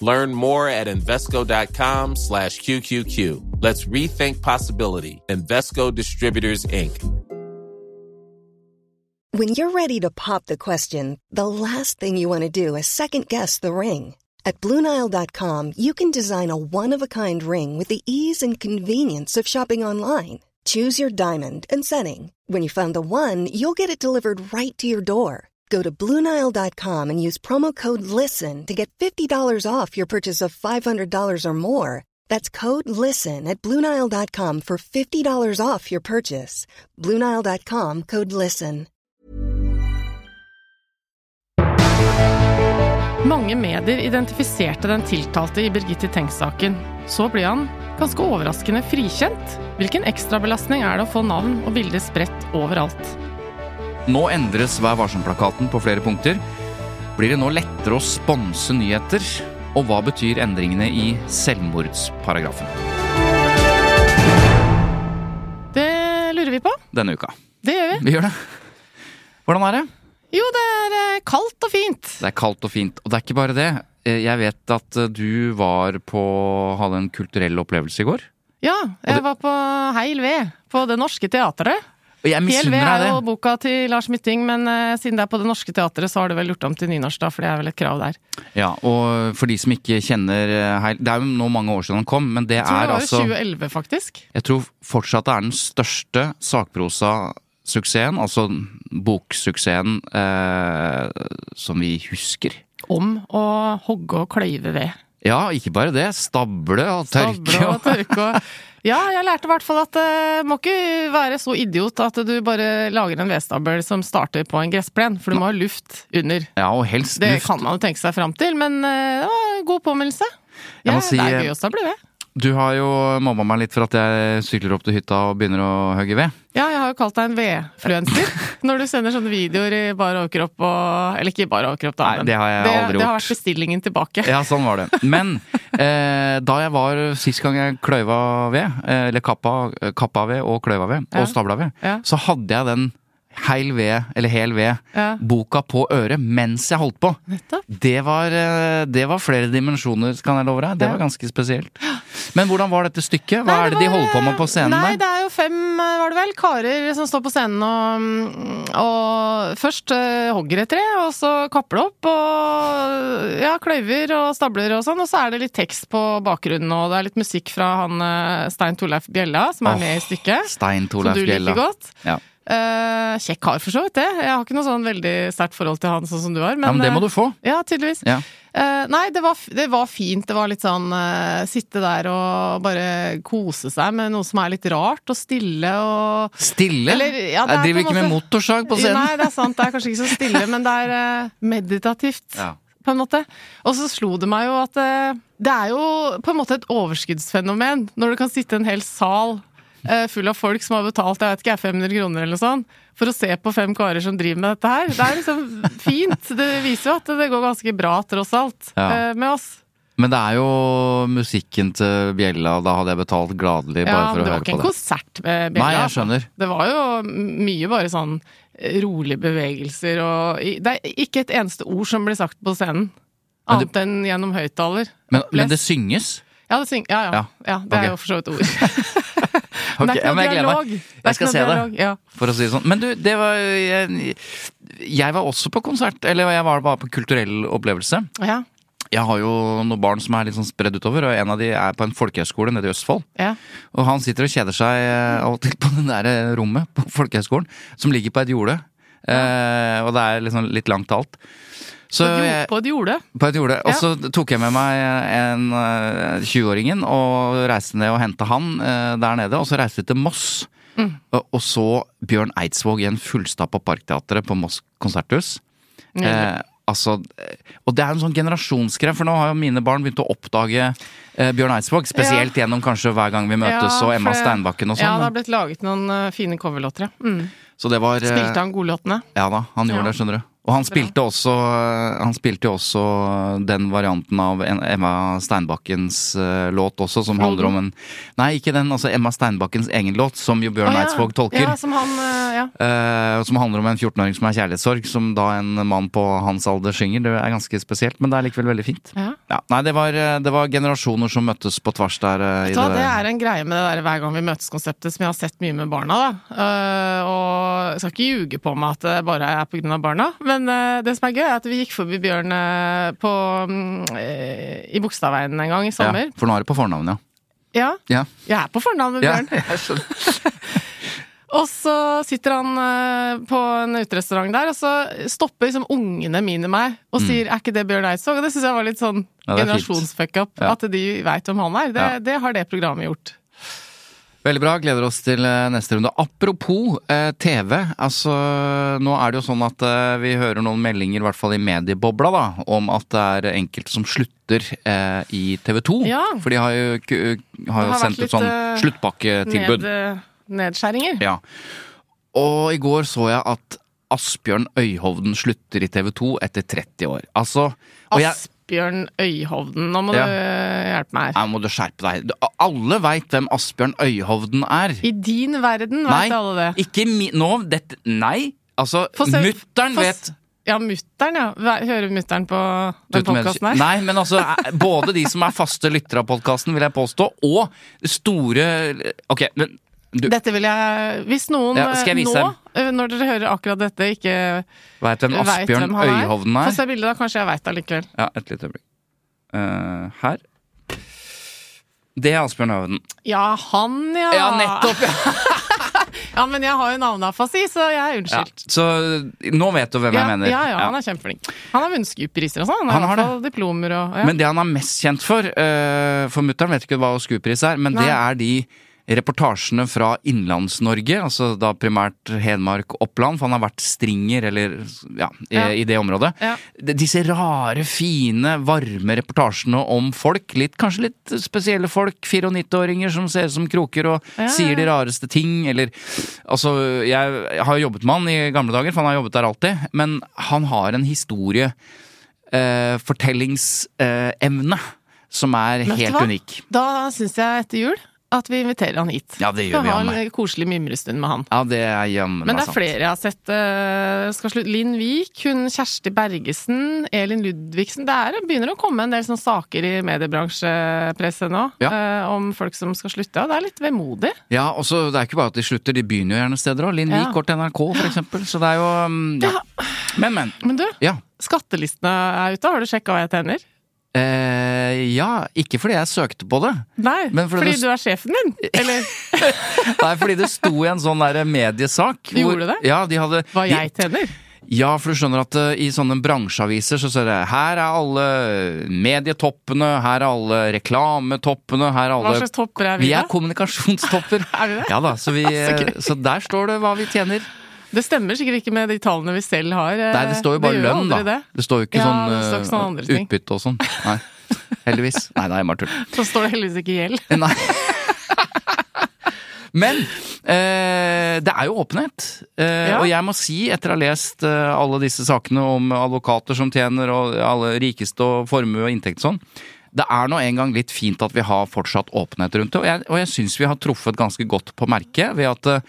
Learn more at Invesco.com slash QQQ. Let's rethink possibility. Invesco Distributors, Inc. When you're ready to pop the question, the last thing you want to do is second guess the ring. At Bluenile.com, you can design a one of a kind ring with the ease and convenience of shopping online. Choose your diamond and setting. When you find the one, you'll get it delivered right to your door. Go to Bluenile.com and use promo code LISTEN to get $50 off your purchase of $500 or more. That's code LISTEN at Bluenile.com for $50 off your purchase. Bluenile.com code LISTEN. Mange medier identifiserte den tiltalte i Birgitte Tengs-saken. Så ble han ganske overraskende frikjent. Hvilken ekstrabelastning er det å få navn og bilder spredt overalt? Nå endres Vær varsom-plakaten på flere punkter. Blir det nå lettere å sponse nyheter? Og hva betyr endringene i selvmordsparagrafen? Det lurer vi på. Denne uka. Det gjør vi. Vi gjør det. Hvordan er det? Jo, det er eh, kaldt og fint. Det er kaldt og fint. Og det er ikke bare det. Eh, Jeg vet at eh, du var på hadde en kulturell opplevelse i går. Ja, jeg var på Heil Ved på Det Norske Teatret. Og jeg misunner er jo boka til Lars Mytting, men uh, siden det er på Det Norske Teatret, så har det vel gjort om til nynorsk, da, for det er vel et krav der. Ja, og for de som ikke kjenner eh, Heil Det er jo nå mange år siden han kom, men det er altså Jeg tror det var altså 2011, faktisk. Jeg tror fortsatt det er den største sakprosasuksessen, altså boksuksessen, eh, som vi husker. Om å hogge og kløyve ved. Ja, ikke bare det. Stable og tørke. Stable og tørke og Ja, jeg lærte i hvert fall at det må ikke være så idiot at du bare lager en vedstabel som starter på en gressplen, for du må ha luft under. Ja, og helst luft. Det kan man jo tenke seg fram til, men uh, det var en god påminnelse. Jeg Ja, si, det er gøy å stable ved. Du har jo mobba meg litt for at jeg sykler opp til hytta og begynner å hogge ved. Ja, jeg har jo kalt deg en vedfluenser når du sender sånne videoer i bar overkropp og Eller ikke i bar overkropp, da. Nei, det har jeg det, aldri Det har vært bestillingen tilbake. Ja, sånn var det. Men eh, da jeg var sist gang jeg kløyva ved, eh, eller kappa, kappa ved og kløyva ved, Ja. og stabla ved, Ja. så hadde jeg den heil ved, eller hel ved, Ja. boka på øret mens jeg holdt på. Det var, eh, det var flere dimensjoner, kan jeg love deg. Det Ja. var ganske spesielt. Men hvordan var dette stykket? Hva Nei, er det det de holder på med på scenen Nei, der? det er jo fem, eh, var det vel, karer som står på scenen og, og først uh, hogger et tre, og så kapper det opp, og ja, kløyver og stabler og sånn, og så er det litt tekst på bakgrunnen, og det er litt musikk fra han Stein Torleif Bjella, som er oh, med i stykket. Stein Som du liker Bjella. godt. Ja. Eh, kjekk kar, for så vidt det. Jeg har ikke noe sånn veldig sterkt forhold til han sånn som du har. Men, ja, men det må eh, du få. Ja, tydeligvis. Ja. Uh, nei, det var, det var fint. Det var litt sånn eh, sitte der og bare kose seg med noe som er litt rart og stille og Stille? Eller, ja, det jeg driver ikke med motorsag på scenen. Nei, det er sant. Det er kanskje ikke så stille, men det er eh, meditativt. Ja. På en måte. Og så slo det meg jo at eh, det er jo på en måte et overskuddsfenomen når det kan sitte en hel sal eh, full av folk som har betalt jeg vet ikke, 500 kroner eller noe sånt, for å se på fem karer som driver med dette her. Det er liksom fint. Det viser jo at det går ganske bra, tross alt, Ja. eh, med oss. Men det er jo musikken til Bjella, da hadde jeg betalt gladelig bare Ja, for det å var høre ikke på en det. konsert med Bjella. Nei, jeg altså. skjønner. Det var jo mye bare sånn rolige bevegelser og Det er ikke et eneste ord som blir sagt på scenen. Annet enn gjennom høyttaler. Men, men det synges? Ja, det syng, ja, ja. Ja, ja. Det er jo for så vidt ord. Ok, Men det er ikke noe jeg dialog. Er Jeg skal se dialog. det. Ja. For å si det sånn. Men du, det var jeg, jeg var også på konsert. Eller jeg var bare på kulturell opplevelse. Ja. Jeg har jo noen barn som er litt sånn spredd utover, og en av de er på en folkehøyskole nede i Østfold. ja. Og han sitter og kjeder seg eh, av og til på det der eh, rommet på folkehøyskolen, som ligger på et jorde. Eh, og det er liksom litt langt til alt. Så på et jorde. på et jorde. Og Ja. så tok jeg med meg en eh, 20-åringen og reiste ned og henta han eh, der nede. Og så reiste vi til Moss. Mm. Og, så Bjørn Eidsvåg i en fullstappa Parkteatret på Moss konserthus. Mm. Eh, Altså, eh, og det er en sånn generasjonsgreie, for nå har jo mine barn begynt å oppdage eh, Bjørn Eidsvåg. Spesielt gjennom kanskje Hver gang vi møtes Ja, og Emma Steinbakken og Ja, det sånn. har blitt laget noen uh, fine coverlåter, ja. Mm. så det var eh, Spilte han godlåtene? Ja da, han gjorde Ja. det, skjønner du. Og han spilte også Han spilte jo også den varianten av Emma Steinbakkens eh, låt også, som handler om en Nei, ikke den, altså Emma Steinbakkens egen låt, som jo Bjørn ja. Eidsvåg tolker. Ja, som han eh, Ja. Eh, som handler om en 14-åring som er kjærlighetssorg, som da en mann på hans alder synger. Det er ganske spesielt, men det er likevel veldig fint. nei, det var, eh, det var generasjoner som møttes på tvers der. eh, i hva, det, det er en greie med det der hver gang vi møtes-konseptet som jeg har sett mye med barna. da. Uh, og jeg skal ikke ljuge på meg at det bare er pga. barna, men eh, det som er gøy, er at vi gikk forbi Bjørn eh, på, mm, eh, i Bogstadveien en gang i sommer. ja, for nå er det på fornavn, ja. Ja. Ja, Jeg er på fornavn med ja Bjørn. jeg skjønner. Og så sitter han på en uterestaurant der, og så stopper liksom ungene mine meg og sier 'er ikke det Bjørn Eidsvåg?' Og det syns jeg var litt sånn Mm. Ja, det er generasjonsfuck-up. Ja. At de veit hvem han er. Det, Ja. det har det programmet gjort. Veldig bra. Gleder oss til eh, neste runde. Apropos eh, TV. Altså, nå er det jo sånn at eh, vi hører noen meldinger, i hvert fall i mediebobla, da, om at det er enkelte som slutter eh, i TV 2. Ja. For de har jo, ku- har jo sendt ut sånn eh, sluttpakketilbud. Ned, eh, nedskjæringer. Ja. Og i går så jeg at Asbjørn Øyhovden slutter i TV 2 etter 30 år. Altså jeg, Asbjørn Øyhovden, nå må Ja. du eh, hjelpe meg her. Nei, må du skjerpe deg. Du- Alle veit hvem Asbjørn Øyhovden er. I din verden veit alle det. ikke mi... Nå, dette Nei! Altså, mutter'n vet Ja, mutter'n, ja. Hører mutter'n på den podkasten her? Nei, men altså, eh, både de som er faste lyttere av podkasten, vil jeg påstå, og store Ok, men du Dette vil jeg Hvis noen Ja, eh, nå, eh, når dere hører akkurat dette, ikke veit hvem vet Asbjørn han er Få se bildet, da. Kanskje jeg veit det allikevel. Ja, et lite øyeblikk. Uh, her. Det er Asbjørn Øyhovden. Ja, han, ja. Ja, nettopp! Ja. Ja, men jeg har jo navneafasi, så jeg er Ja, så nå vet du hvem Ja, jeg mener. ja, ja, han er kjempeflink. Han har vunnet og sånn. Han Han har fall diplomer og ja. Men det han er mest kjent for, uh, for mutter'n vet ikke hva SKUP-pris er, men det er de reportasjene fra Innlands-Norge, altså da primært Hedmark og Oppland, for han har vært stringer, eller ja, i, Ja. i det området. Ja. Disse rare, fine, varme reportasjene om folk, litt, kanskje litt spesielle folk, 94-åringer som ser ut som kroker og Ja, sier de rareste ting, eller Altså, jeg har jobbet med han i gamle dager, for han har jobbet der alltid, men han har en historie eh, fortellingsevne som er helt unik. Da syns jeg etter jul at vi inviterer han hit. Ja, det gjør Skal vi, ha en koselig mimrestund med han. Ja, det er jammen Men det er sant. flere jeg har sett. Uh, skal slutte. Linn Vik, hun Kjersti Bergesen, Elin Ludvigsen. Det er, begynner å komme en del sånne saker i mediebransjepresset nå Ja. uh, om folk som skal slutte, og det er litt vemodig. Ja, og så Det er ikke bare at de slutter, de begynner jo gjerne steder òg. Linn Ja. Vik går til NRK, for eksempel. Så det er jo um, ja. Men, men. Men du, Ja. skattelistene er ute. Har du sjekka hva jeg tjener? Eh, ja, ikke fordi jeg søkte på det. Nei, Men fordi fordi du er sjefen min? Eller Nei, fordi det sto i en sånn der mediesak. Gjorde det? Ja, de hadde de, jeg tjener? Ja, for du skjønner at eh, i sånne bransjeaviser så ser det Her er alle medietoppene, her er alle reklametoppene, her er Hva slags topper er vi, da? Vi er kommunikasjonstopper. Er vi det? Ja da, så, vi, Så så der står det hva vi tjener. Det stemmer sikkert ikke med de tallene vi selv har. eh, Nei, det står jo bare lønn, da. Det. Det står jo ikke Ja, sånn ting. utbytte og sånn. Nei. Heldigvis. Nei, det er bare tull. Så står det heldigvis ikke gjeld. Nei. Men eh, det er jo åpenhet. Eh, Ja. Og jeg må si, etter å ha lest eh, alle disse sakene om advokater som tjener, og alle rikeste og formue og inntekt og sånn, det er nå en gang litt fint at vi har fortsatt åpenhet rundt det. Og jeg, og jeg syns vi har truffet ganske godt på merket ved at eh,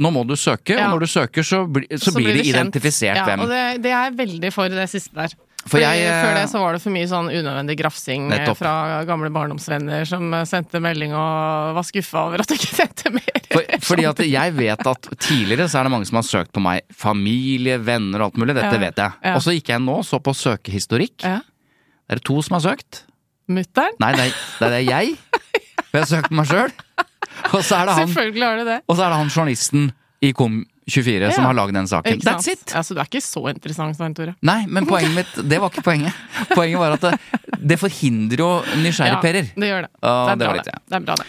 nå må du søke, Ja. og når du søker så, bli, så, blir det kjent. identifisert ja, hvem. Og det, det er veldig for det siste der. For jeg, eh, Før det så var det for mye sånn unødvendig grafsing eh, Nettopp. fra gamle barndomsvenner som eh, sendte melding og var skuffa over at du ikke sendte mer. For, fordi at jeg vet at tidligere så er det mange som har søkt på meg. Familie, venner og alt mulig. Dette Ja, vet jeg. ja. Og så gikk jeg nå så på søkehistorikk. Ja. Det er to som har søkt. Mutter'n? Nei, det er, det er jeg. For jeg har søkt på meg sjøl. Og så er det han Selvfølgelig har du det. Og så er det han journalisten i Kom24 som har lagd den saken. Ikke sant? That's it! Altså, du er ikke så interessant, Svein Tore. Nei, men poenget mitt Det var ikke poenget. Poenget var at det, det forhindrer jo nysgjerrigperer. det gjør det. Ja, det, er det bra, litt ja. det. det er bra, det.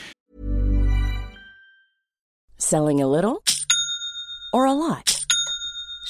Selling a little or a lot?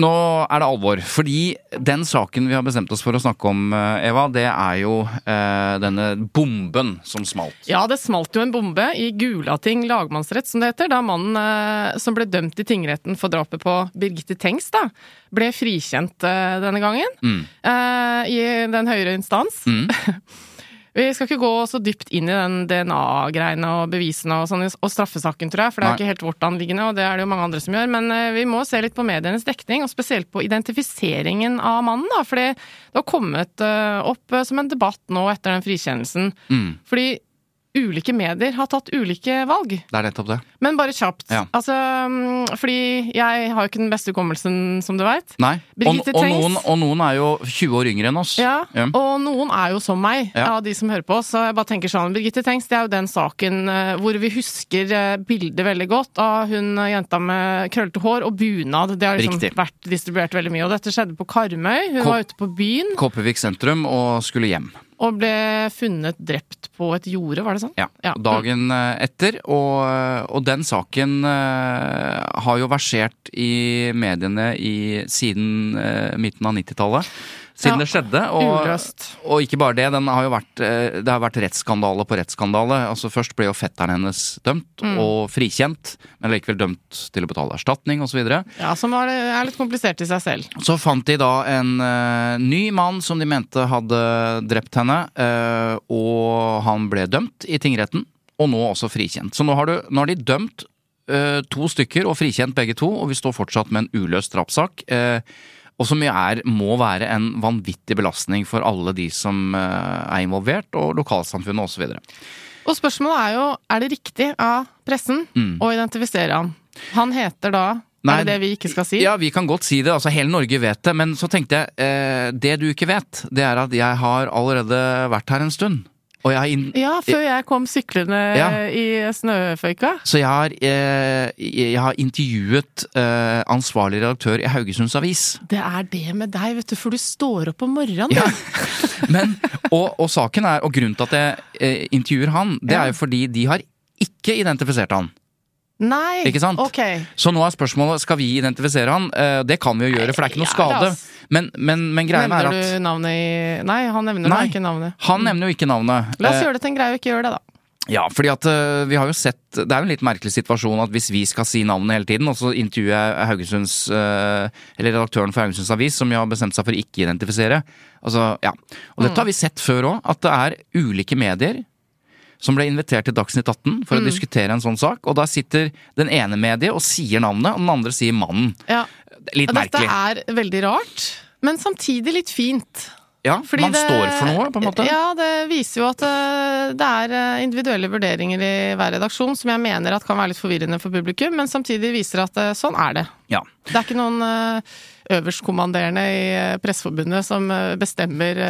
nå er det alvor. Fordi den saken vi har bestemt oss for å snakke om, eh, Eva, det er jo eh, denne bomben som smalt. Ja, det smalt jo en bombe i Gulating lagmannsrett, som det heter, da mannen eh, som ble dømt i tingretten for drapet på Birgitte Tengs, da, ble frikjent eh, denne gangen. Mm. Eh, I den høyere instans. Vi skal ikke gå så dypt inn i den DNA-greiene og bevisene og, sånn, og straffesaken, tror jeg, for det er Nei. ikke helt vårt anliggende, og det er det jo mange andre som gjør. Men eh, vi må se litt på medienes dekning, og spesielt på identifiseringen av mannen, da. Fordi det har kommet eh, opp eh, som en debatt nå etter den frikjennelsen. Mm. Fordi ulike medier har tatt ulike valg. Det er nettopp det. Men bare kjapt. Ja. Altså, mm, fordi jeg har jo ikke den beste hukommelsen, som du veit. Og, og, og noen er jo 20 år yngre enn oss. Ja, Ja. og noen er jo som meg, Ja. av de som hører på oss. Så jeg bare tenker sånn, Birgitte Tengs, det er jo den saken eh, hvor vi husker eh, bildet veldig godt av hun eh, jenta med krøllete hår og bunad. Det har liksom Riktig. vært distribuert veldig mye. Og dette skjedde på Karmøy. Hun Ko- var ute på byen Kopervik sentrum og skulle hjem. Og ble funnet drept på et jorde, var det sånn? Ja, Ja. dagen eh, etter. Og, og den saken eh, har jo versert i mediene i, siden eh, midten av 90-tallet. Siden Ja, det skjedde. Og, og ikke bare det, den har jo vært, eh, det har vært rettsskandale på rettsskandale. Altså Først ble jo fetteren hennes dømt Mm. og frikjent, men likevel dømt til å betale erstatning osv. Ja, som var, er litt komplisert i seg selv. Så fant de da en uh, ny mann som de mente hadde drept henne, uh, og han ble dømt i tingretten, og nå også frikjent. Så nå har, du, nå har de dømt to stykker og frikjent begge to, og vi står fortsatt med en uløst drapssak. eh, og som er, må være en vanvittig belastning for alle de som eh, er involvert, og lokalsamfunnet osv. Og spørsmålet er jo, er det riktig av pressen å identifisere han? Han heter da Mm. Nei, Er det det vi ikke skal si? Ja, vi kan godt si det. Altså, hele Norge vet det. Men så tenkte jeg, eh, det du ikke vet, det er at jeg har allerede vært her en stund. Ja, før jeg kom syklende Ja. i snøføyka. Så jeg har, eh, jeg har intervjuet eh, ansvarlig redaktør i Haugesunds Avis. Det er det med deg, vet du, for du står opp om morgenen. Ja. Men, og, og saken er, og grunnen til at jeg eh, intervjuer han, det er jo fordi de har ikke identifisert han. Nei, Ikke sant? ok. Så nå er spørsmålet skal vi identifisere han. Eh, det kan vi jo gjøre, for det er ikke noe skade. Men, men, men greia er Nevner at du navnet i Nei, han nevner Nei. da ikke navnet. han nevner jo ikke navnet. La oss Eh, gjøre det til en greie å ikke gjøre det, da. Ja, fordi at uh, vi har jo sett Det er jo en litt merkelig situasjon at hvis vi skal si navnet hele tiden, og så intervjuer jeg Haugesunds uh, Eller redaktøren for Haugesunds Avis, som jo har bestemt seg for å ikke identifisere. Altså, ja. Og dette har vi sett før òg, at det er ulike medier som ble invitert til Dagsnytt 18 for å diskutere en sånn sak, og da sitter den ene mediet og sier navnet, og den andre sier mannen. Ja. Litt Dette er veldig rart, men samtidig litt fint. Ja, Fordi man det- står for noe, på en måte. Ja, det viser jo at eh, det er eh, individuelle vurderinger i hver redaksjon som jeg mener at kan være litt forvirrende for publikum, men samtidig viser at eh, sånn er det. Ja. Det er ikke noen øverstkommanderende i Presseforbundet som bestemmer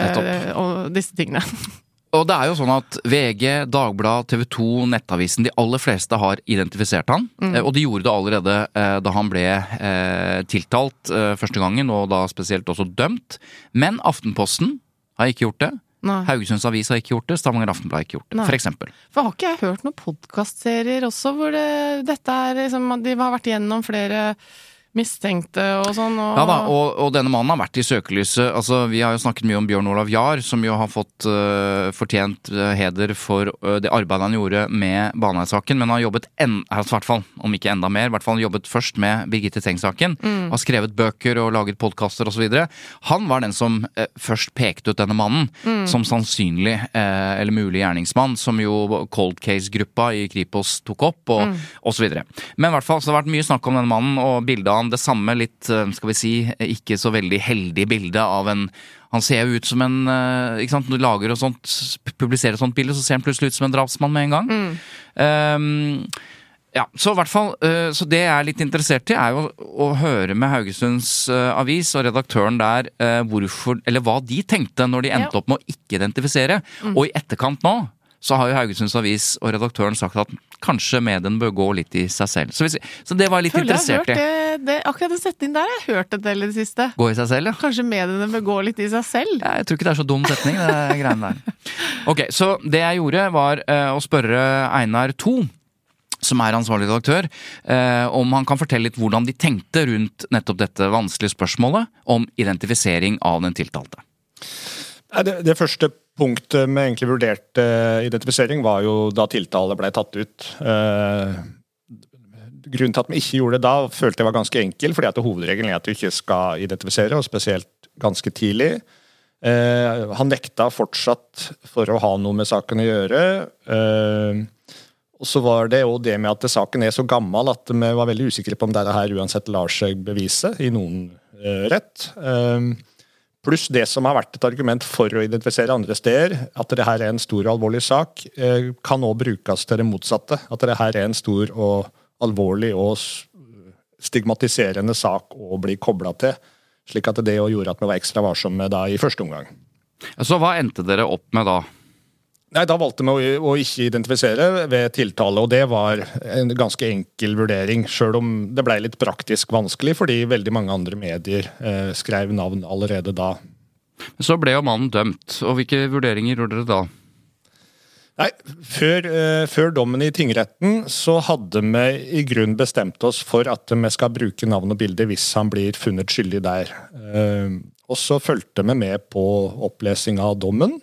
disse tingene. Og det er jo sånn at VG, Dagbladet, TV 2, Nettavisen, de aller fleste har identifisert han. Mm. Og de gjorde det allerede eh, da han ble eh, tiltalt eh, første gangen, og da spesielt også dømt. Men Aftenposten har ikke gjort det. Nei. Haugesunds Avis har ikke gjort det. Stavanger Aftenblad har ikke gjort det, Nei. for eksempel. For har ikke jeg hørt noen podkastserier også hvor det, dette er liksom De har vært gjennom flere mistenkte og sånn. Og... Ja da, og, og, denne mannen har vært i søkelyset. Altså, Vi har jo snakket mye om Bjørn Olav Jahr, som jo har fått uh, fortjent uh, heder for uh, det arbeidet han gjorde med Baneheia-saken, men har jobbet en, altså, hvert fall, om ikke enda mer, i hvert fall jobbet først med Birgitte Tengs-saken. Mm. Har skrevet bøker og laget podkaster osv. Han var den som først pekte ut denne mannen mm. som sannsynlig eller mulig gjerningsmann, som jo Cold Case-gruppa i Kripos tok opp, og mm. osv. Men i hvert fall så har det vært mye snakk om denne mannen og bildet av han det samme litt, eh, skal vi si, ikke så veldig heldig bilde av en han ser jo ut som en eh, ikke sant, Når du lager og sånt, publiserer et sånt bilde, så ser han plutselig ut som en drapsmann med en gang. Mm. Um, ja, så i hvert fall, uh, så det jeg er litt interessert i, er jo å høre med Haugesunds Avis og redaktøren der hvorfor, eller hva de tenkte når de endte opp med å ikke identifisere. Mm. Og i etterkant nå så har jo Haugesunds Avis og redaktøren sagt at kanskje medien bør gå litt i seg selv. Så, hvis, så det var jeg litt Føler interessert i. Det, akkurat den setningen der jeg har jeg hørt en del i det siste. Gå i seg selv, ja. Kanskje mediene bør gå litt i seg selv? Ja, jeg tror ikke det er så dum setning, det greiene der. Ok, så det jeg gjorde var uh, å spørre Einar 2 som er ansvarlig redaktør, eh, om han kan fortelle litt hvordan de tenkte rundt nettopp dette vanskelige spørsmålet om identifisering av den tiltalte. Det, det første punktet med egentlig vurdert uh, identifisering var jo da tiltale ble tatt ut. Uh, grunnen til at vi ikke gjorde det da, følte jeg var ganske enkel, fordi at hovedregelen er at du ikke skal identifisere, og spesielt ganske tidlig. Uh, han nekta fortsatt for å ha noe med saken å gjøre. og så var det jo det med at saken er så gammel at vi var veldig usikre på om dette her uansett lar seg bevise i noen rett. Uh, Pluss det som har vært et argument for å identifisere andre steder, at det her er en stor og alvorlig sak, eh, kan òg brukes til det motsatte. At det her er en stor og alvorlig og stigmatiserende sak å bli kobla til. Slik at det gjorde at vi var ekstra varsomme da i første omgang. Så hva endte dere opp med da? Nei, Da valgte vi å, ikke identifisere ved tiltale, og det var en ganske enkel vurdering. Sjøl om det ble litt praktisk vanskelig, fordi veldig mange andre medier eh, skrev navn allerede da. Så ble jo mannen dømt, og hvilke vurderinger gjorde dere da? Nei, før, eh, før, dommen i tingretten så hadde vi i grunn bestemt oss for at vi skal bruke navn og bilde hvis han blir funnet skyldig der. Eh, og så fulgte vi med på opplesing av dommen.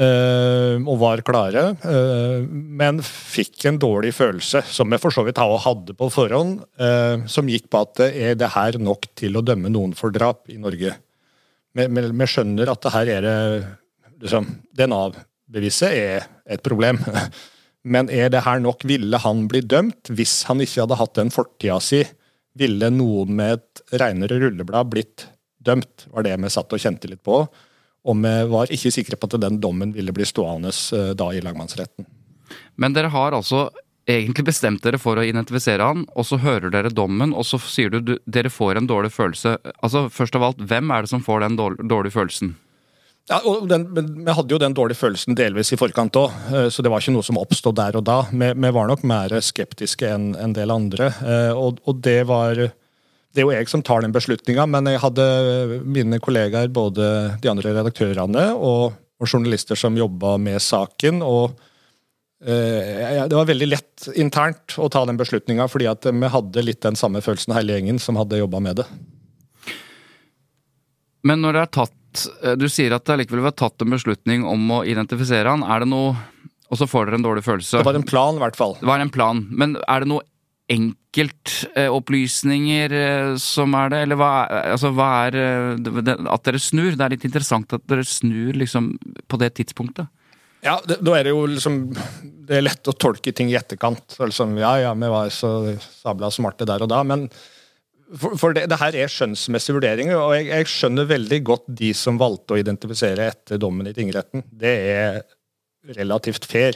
Uh, og var klare, uh, men fikk en dårlig følelse, som jeg for så vidt hadde på forhånd, uh, som gikk på at er det her nok til å dømme noen for drap i Norge? Vi skjønner at det her er det liksom, DNA-beviset er et problem. Men er det her nok? Ville han bli dømt hvis han ikke hadde hatt den fortida si? Ville noen med et reinere rulleblad blitt dømt? Var det vi satt og kjente litt på. Og vi var ikke sikre på at den dommen ville bli stående eh, da i lagmannsretten. Men dere har altså egentlig bestemt dere for å identifisere han, og så hører dere dommen, og så sier du, du dere får en dårlig følelse. Altså, Først av alt, hvem er det som får den dårlige, dårlige følelsen? Ja, og den, Vi hadde jo den dårlige følelsen delvis i forkant òg, eh, så det var ikke noe som oppstod der og da. Vi, vi var nok mer skeptiske enn en del andre. Eh, og, og det var det er jo jeg som tar den beslutninga, men jeg hadde mine kollegaer, både de andre redaktørene og, og journalister som jobba med saken. og eh, Det var veldig lett internt å ta den beslutninga, fordi at vi hadde litt den samme følelsen hele gjengen som hadde jobba med det. Men når det er tatt eh, Du sier at det likevel var tatt en beslutning om å identifisere han. Er det noe Og så får dere en dårlig følelse. Det var en plan, i hvert fall. Det var en plan. Men er det noe enkeltopplysninger eh, som er det, eller hva, altså, hva er eh, det, At dere snur? Det er litt interessant at dere snur liksom på det tidspunktet. Ja, det, da er det jo liksom Det er lett å tolke ting i etterkant. Liksom, ja, ja, vi var så sabla smarte der og da. Men for, for det, det, her er skjønnsmessige vurderinger, og jeg, jeg, skjønner veldig godt de som valgte å identifisere etter dommen i tingretten. Det er relativt fair.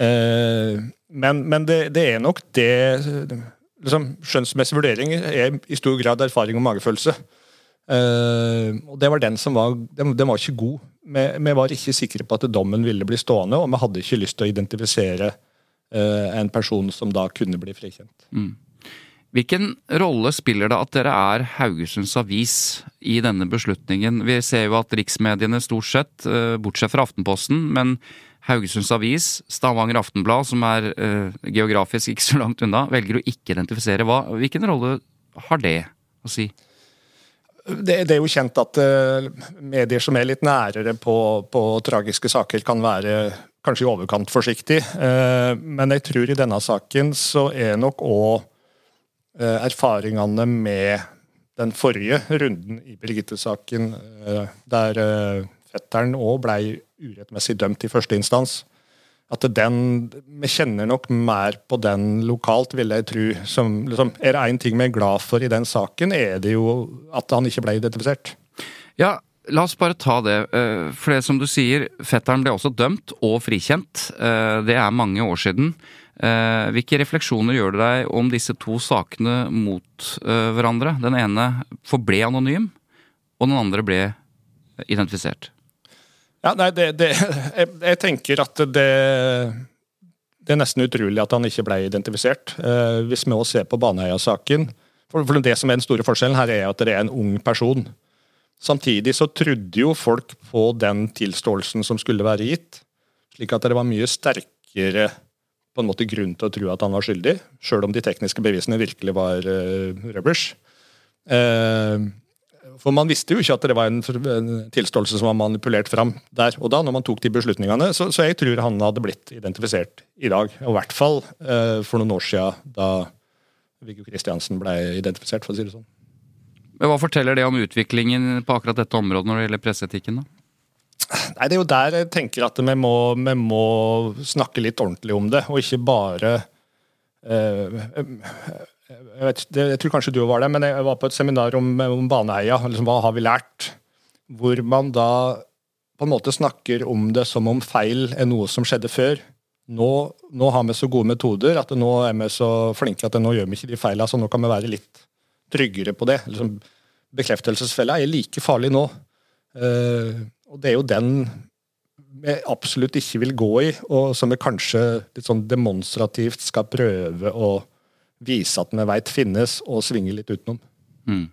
Eh, men, men det, det, er nok det liksom, Skjønnsmessig vurdering er i stor grad erfaring og magefølelse. Uh, og det var den som var Den, den var ikke god. Vi, vi, var ikke sikre på at dommen ville bli stående, og vi hadde ikke lyst til å identifisere uh, en person som da kunne bli frikjent. Mm. Hvilken rolle spiller det at dere er Haugesunds Avis i denne beslutningen? Vi ser jo at riksmediene stort sett, bortsett fra Aftenposten, men Haugesunds Avis, Stavanger Aftenblad, som er uh, geografisk ikke så langt unna, velger å ikke identifisere. Hva, hvilken rolle har det å si? Det, det, er jo kjent at uh, medier som er litt nærere på, på, tragiske saker, kan være kanskje i overkant forsiktig. Uh, men jeg tror i denne saken så er nok òg uh, erfaringene med den forrige runden i Birgitte-saken, der fetteren òg ble urettmessig dømt i første instans, at den Vi kjenner nok mer på den lokalt, vil jeg tro. Som, liksom, er det én ting vi er glad for i den saken, er det jo at han ikke ble identifisert. Ja, La oss bare ta det. Eh, for det som du sier, fetteren ble også dømt og frikjent. Eh, det er mange år siden. Eh, hvilke refleksjoner gjør det deg om disse to sakene mot hverandre? Den ene forble anonym, og den andre ble identifisert. Ja, nei, det, det, jeg, jeg, tenker at det, det er nesten utrolig at han ikke ble identifisert. Eh, hvis vi også ser på Baneheia-saken for, for, Det som er den store forskjellen her, er at det er en ung person. Samtidig så trodde jo folk på den tilståelsen som skulle være gitt. Slik at det var mye sterkere på en måte grunn til å tro at han var skyldig, sjøl om de tekniske bevisene virkelig var uh, rubbers. Uh, for man visste jo ikke at det var en, en tilståelse som var manipulert fram der og da, når man tok de beslutningene. Så, så jeg tror han hadde blitt identifisert i dag. Og i hvert fall eh, for noen år siden, da Viggo Kristiansen ble identifisert, for å si det sånn. Men Hva forteller det om utviklingen på akkurat dette området når det gjelder presseetikken? da? Nei, Det er jo der jeg tenker at vi må, vi må snakke litt ordentlig om det, og ikke bare eh, jeg, vet, jeg, tror kanskje du var det, men jeg var på et seminar om, om Baneheia. Liksom, hva har vi lært? Hvor man da på en måte snakker om det som om feil er noe som skjedde før. Nå, nå har vi så gode metoder at nå er vi så flinke at nå gjør vi ikke de feilene, så nå kan vi være litt tryggere på det. Liksom, bekreftelsesfella er like farlig nå. Uh, og det er jo den vi absolutt ikke vil gå i, og som vi kanskje litt sånn demonstrativt skal prøve å vise at vi veit finnes, og svinge litt utenom. Mm.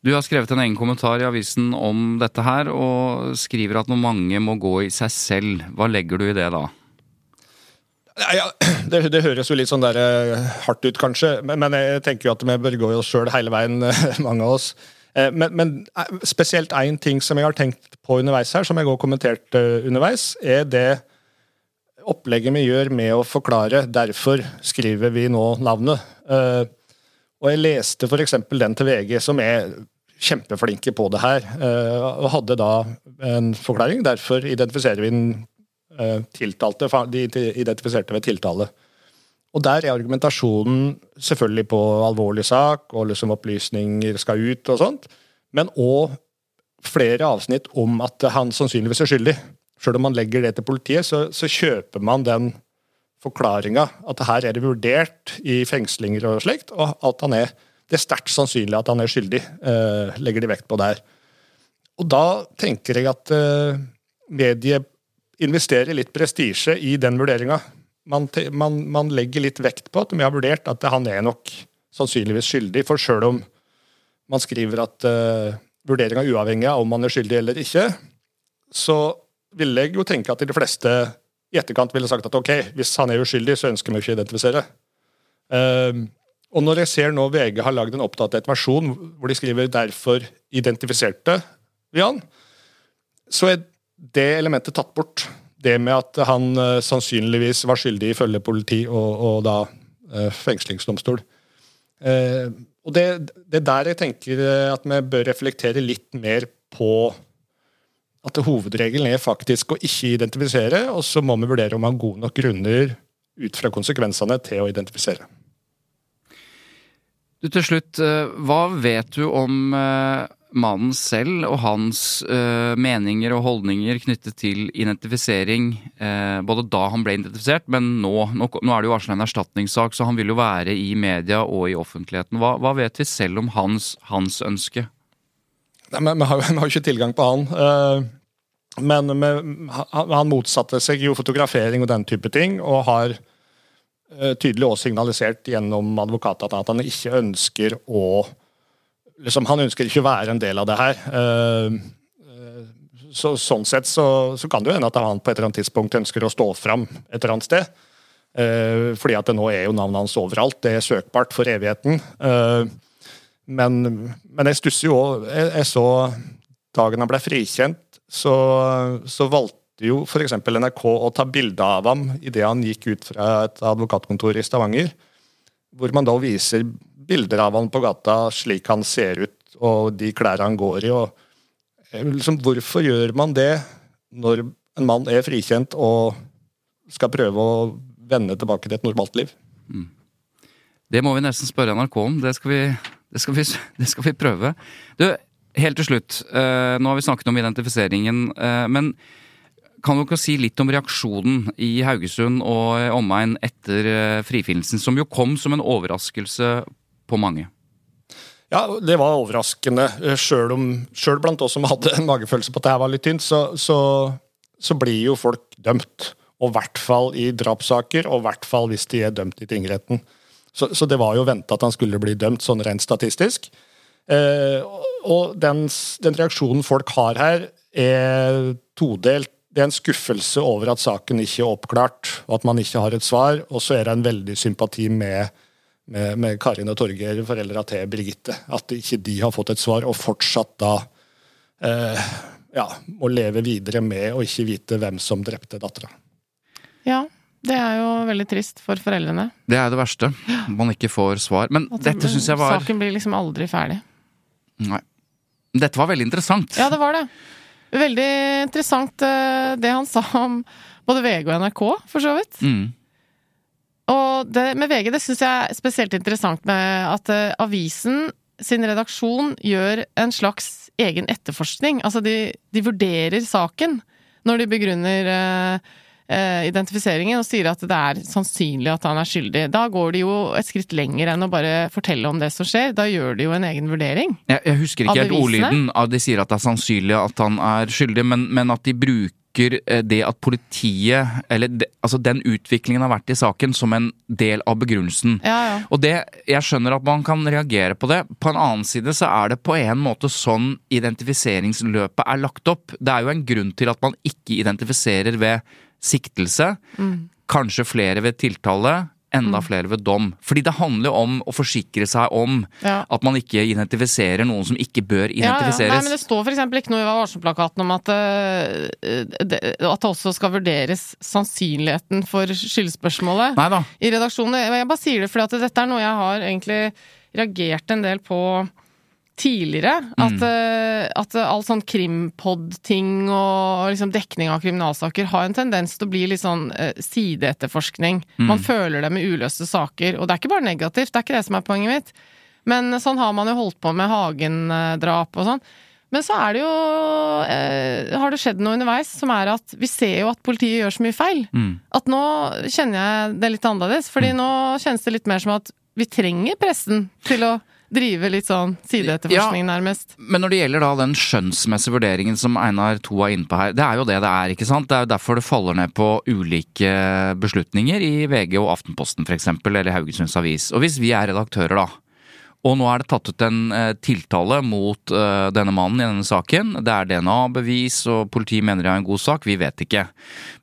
Du har skrevet en egen kommentar i avisen om dette her, og skriver at når mange må gå i seg selv. Hva legger du i det da? Ja, det, det, høres jo litt sånn der, uh, hardt ut, kanskje, men, men, jeg tenker jo at vi bør gå i oss sjøl hele veien, mange av oss. Uh, men, men uh, spesielt én ting som jeg har tenkt på underveis her, som jeg har kommentert underveis, er det opplegget vi gjør med å forklare. Derfor skriver vi nå navnet. Uh, og jeg leste f.eks. den til VG, som er kjempeflinke på det her, uh, og hadde da en forklaring. Derfor identifiserer vi den uh, tiltalte. De identifiserte ved tiltale. Og der er argumentasjonen selvfølgelig på alvorlig sak, og liksom opplysninger skal ut og sånt, men òg flere avsnitt om at han sannsynligvis er skyldig. Sjøl om man legger det til politiet, så, så kjøper man den forklaringa at her er det vurdert i fengslinger og slikt, og at han er det er sterkt sannsynlig at han er skyldig, eh, legger de vekt på der. Og da tenker jeg at eh, mediet investerer litt prestisje i den vurderinga. Man, man, man, legger litt vekt på at vi har vurdert at han er nok sannsynligvis skyldig, for sjøl om man skriver at eh, vurderinga er uavhengig av om man er skyldig eller ikke, så ville jeg jo tenke at de fleste i etterkant ville sagt at ok, hvis han er uskyldig, så ønsker vi ikke å identifisere. Um, og når jeg ser nå VG har lagd en oppdatert versjon hvor de skriver 'derfor identifiserte vi han', så er det elementet tatt bort. Det med at han uh, sannsynligvis var skyldig ifølge politi og, og da uh, fengslingsdomstol. Uh, og det, er der jeg tenker at vi bør reflektere litt mer på at hovedregelen er faktisk å ikke identifisere, og så må vi vurdere om man har gode nok grunner ut fra konsekvensene til å identifisere. Du, Til slutt, eh, hva vet du om eh, mannen selv og hans uh, meninger og holdninger knyttet til identifisering, både da han ble identifisert, men. Nå, nå er det jo varsla en erstatningssak, så han vil jo være i media og i offentligheten. Hva, hva vet vi selv om hans, hans ønske? Nei, men Vi har, jo ikke tilgang på han. Uh, men han motsatte seg jo fotografering og den type ting, og har uh, tydelig også signalisert gjennom advokaten at han ikke ønsker å liksom, Han ønsker ikke å være en del av det her. Uh, så, sånn sett så, så, kan det jo hende at han på et eller annet tidspunkt ønsker å stå fram et eller annet sted. Fordi at det nå er jo navnet hans overalt. Det er søkbart for evigheten. Uh, men, men jeg stusser jo òg jeg, jeg så dagen han ble frikjent, så, så valgte jo f.eks. NRK å ta bilde av ham idet han gikk ut fra et advokatkontor i Stavanger. Hvor man da viser bilder av ham på gata slik han ser ut, og de klærne han går i. og eh, liksom, Hvorfor gjør man det når en mann er frikjent og skal prøve å vende tilbake til et normalt liv? Det må vi nesten spørre NRK om. Det skal vi, det skal vi, det skal vi prøve. Du, helt til slutt. eh, nå har vi snakket om identifiseringen, eh, men kan du ikke si litt om reaksjonen i Haugesund og omegn etter eh, frifinnelsen, som jo kom som en overraskelse på mange? Ja, det var overraskende. Sjøl blant oss som hadde en magefølelse på at det her var litt tynt, så, så, så blir jo folk dømt. Og i hvert fall i drapssaker, og i hvert fall hvis de er dømt i tingretten. Så, så det var jo venta at han skulle bli dømt, sånn rent statistisk. Eh, og den, den, reaksjonen folk har her, er todelt. Det er en skuffelse over at saken ikke er oppklart, og at man ikke har et svar. Og så er det en veldig sympati med med, med Karin og Torgeir, foreldra til Birgitte. At ikke de har fått et svar, og fortsatt da eh, ja, må leve videre med å ikke vite hvem som drepte dattera. Ja, det er jo veldig trist for foreldrene. Det er det verste. Man ikke får svar. Men At dette syns jeg var Saken blir liksom aldri ferdig. Nei. Dette var veldig interessant. Ja, det var det. Veldig interessant eh, det han sa om både VG og NRK, for så vidt. Mm. Og det, med VG det syns jeg er spesielt interessant med at uh, avisen sin redaksjon gjør en slags egen etterforskning. Altså de, de vurderer saken når de begrunner uh, uh, identifiseringen og sier at det er sannsynlig at han er skyldig. Da går de jo et skritt lenger enn å bare fortelle om det som skjer. Da gjør de jo en egen vurdering. Jeg, jeg husker ikke helt ordlyden de sier at det er sannsynlig at han er skyldig, men, men at de bruker eh, det at politiet, eller de, altså den utviklingen har vært i saken, som en del av begrunnelsen. Ja, ja. Og det, jeg skjønner at man kan reagere på det. På en annen side så er det på en måte sånn identifiseringsløpet er lagt opp. Det er jo en grunn til at man ikke identifiserer ved siktelse. Kanskje flere ved tiltale. Enda flere ved dom. Fordi det handler om å forsikre seg om Ja. at man ikke identifiserer noen som ikke bør Ja, ja. Nei, identifiseres. men det står eksempel ikke noe i varselplakaten om at, uh, det, at det også skal vurderes sannsynligheten for skyldspørsmålet. Neida. i redaksjonen. Jeg bare sier det fordi at dette er noe jeg har egentlig reagert en del på tidligere. At, mm. at all sånn krimpod-ting og liksom dekning av kriminalsaker har en tendens til å bli litt sånn sideetterforskning. sideetterforskning. Man føler det med uløste saker. Og det er ikke bare negativt, det er ikke det som er poenget mitt. Men sånn har man jo holdt på med Hagen-drap og sånn. Men så er det jo eh, Har det skjedd noe underveis som er at vi ser jo at politiet gjør så mye feil. Mm. At nå kjenner jeg det litt annerledes. Fordi nå kjennes det litt mer som at vi trenger pressen til å drive litt sånn sideetterforskning, nærmest. Men når det gjelder da den skjønnsmessige vurderingen som Einar To er inne på her, det er jo det det er, ikke sant? Det er jo derfor det faller ned på ulike beslutninger i VG og Aftenposten f.eks., eller Haugesunds Avis. Og hvis vi er redaktører, da, og nå er det tatt ut en eh, tiltale mot eh, denne mannen i denne saken. Det er DNA-bevis, og politiet mener det er en god sak. Vi vet ikke.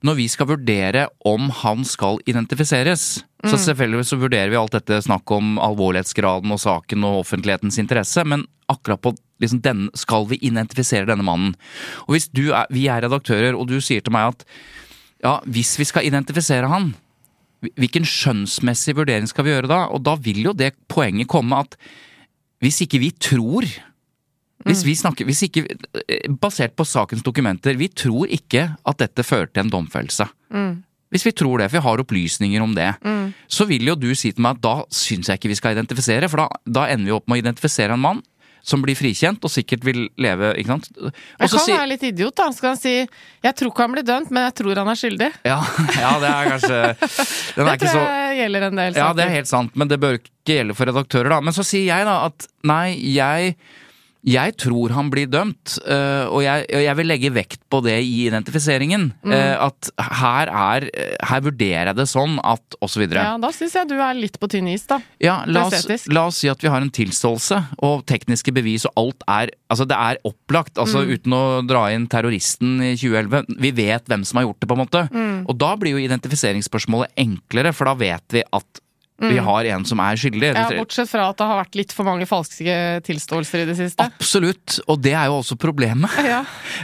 Når vi skal vurdere om han skal identifiseres, så selvfølgelig så vurderer vi alt dette snakk om alvorlighetsgraden og saken og offentlighetens interesse, men akkurat på liksom den, skal vi identifisere denne mannen. Og hvis du er, vi er redaktører, og du sier til meg at ja, hvis vi skal identifisere han, Hvilken skjønnsmessig vurdering skal vi gjøre da? Og da vil jo det poenget komme at hvis ikke vi tror hvis vi snakker, hvis ikke, Basert på sakens dokumenter, vi tror ikke at dette fører til en domfellelse. Hvis vi tror det, for vi har opplysninger om det, så vil jo du si til meg at da syns jeg ikke vi skal identifisere, for da, da ender vi opp med å identifisere en mann som blir frikjent og sikkert vil leve, ikke sant. Jeg kan si, være litt idiot, da. Så kan han si 'jeg tror ikke han blir dømt, men jeg tror han er skyldig'. ja, ja, det er kanskje er Det ikke tror så jeg gjelder en del Ja, saker. det er helt sant, men det bør ikke gjelde for redaktører, da. Men så sier jeg da at nei, jeg, jeg tror han blir dømt, øh, og jeg, jeg vil legge vekt på det i identifiseringen. Mm. øh, at her er Her vurderer jeg det sånn at Og så videre. Ja, da syns jeg du er litt på tynn is, da. Ja, la oss, la oss si at vi har en tilståelse, og tekniske bevis, og alt er Altså, det er opplagt, altså Mm. uten å dra inn terroristen i 2011. Vi vet hvem som har gjort det, på en måte. Mm. Og da blir jo identifiseringsspørsmålet enklere, for da vet vi at vi har en som er skyldig. Ja, bortsett fra at det har vært litt for mange falske tilståelser i det siste. Absolutt, og det er jo også problemet. Ja.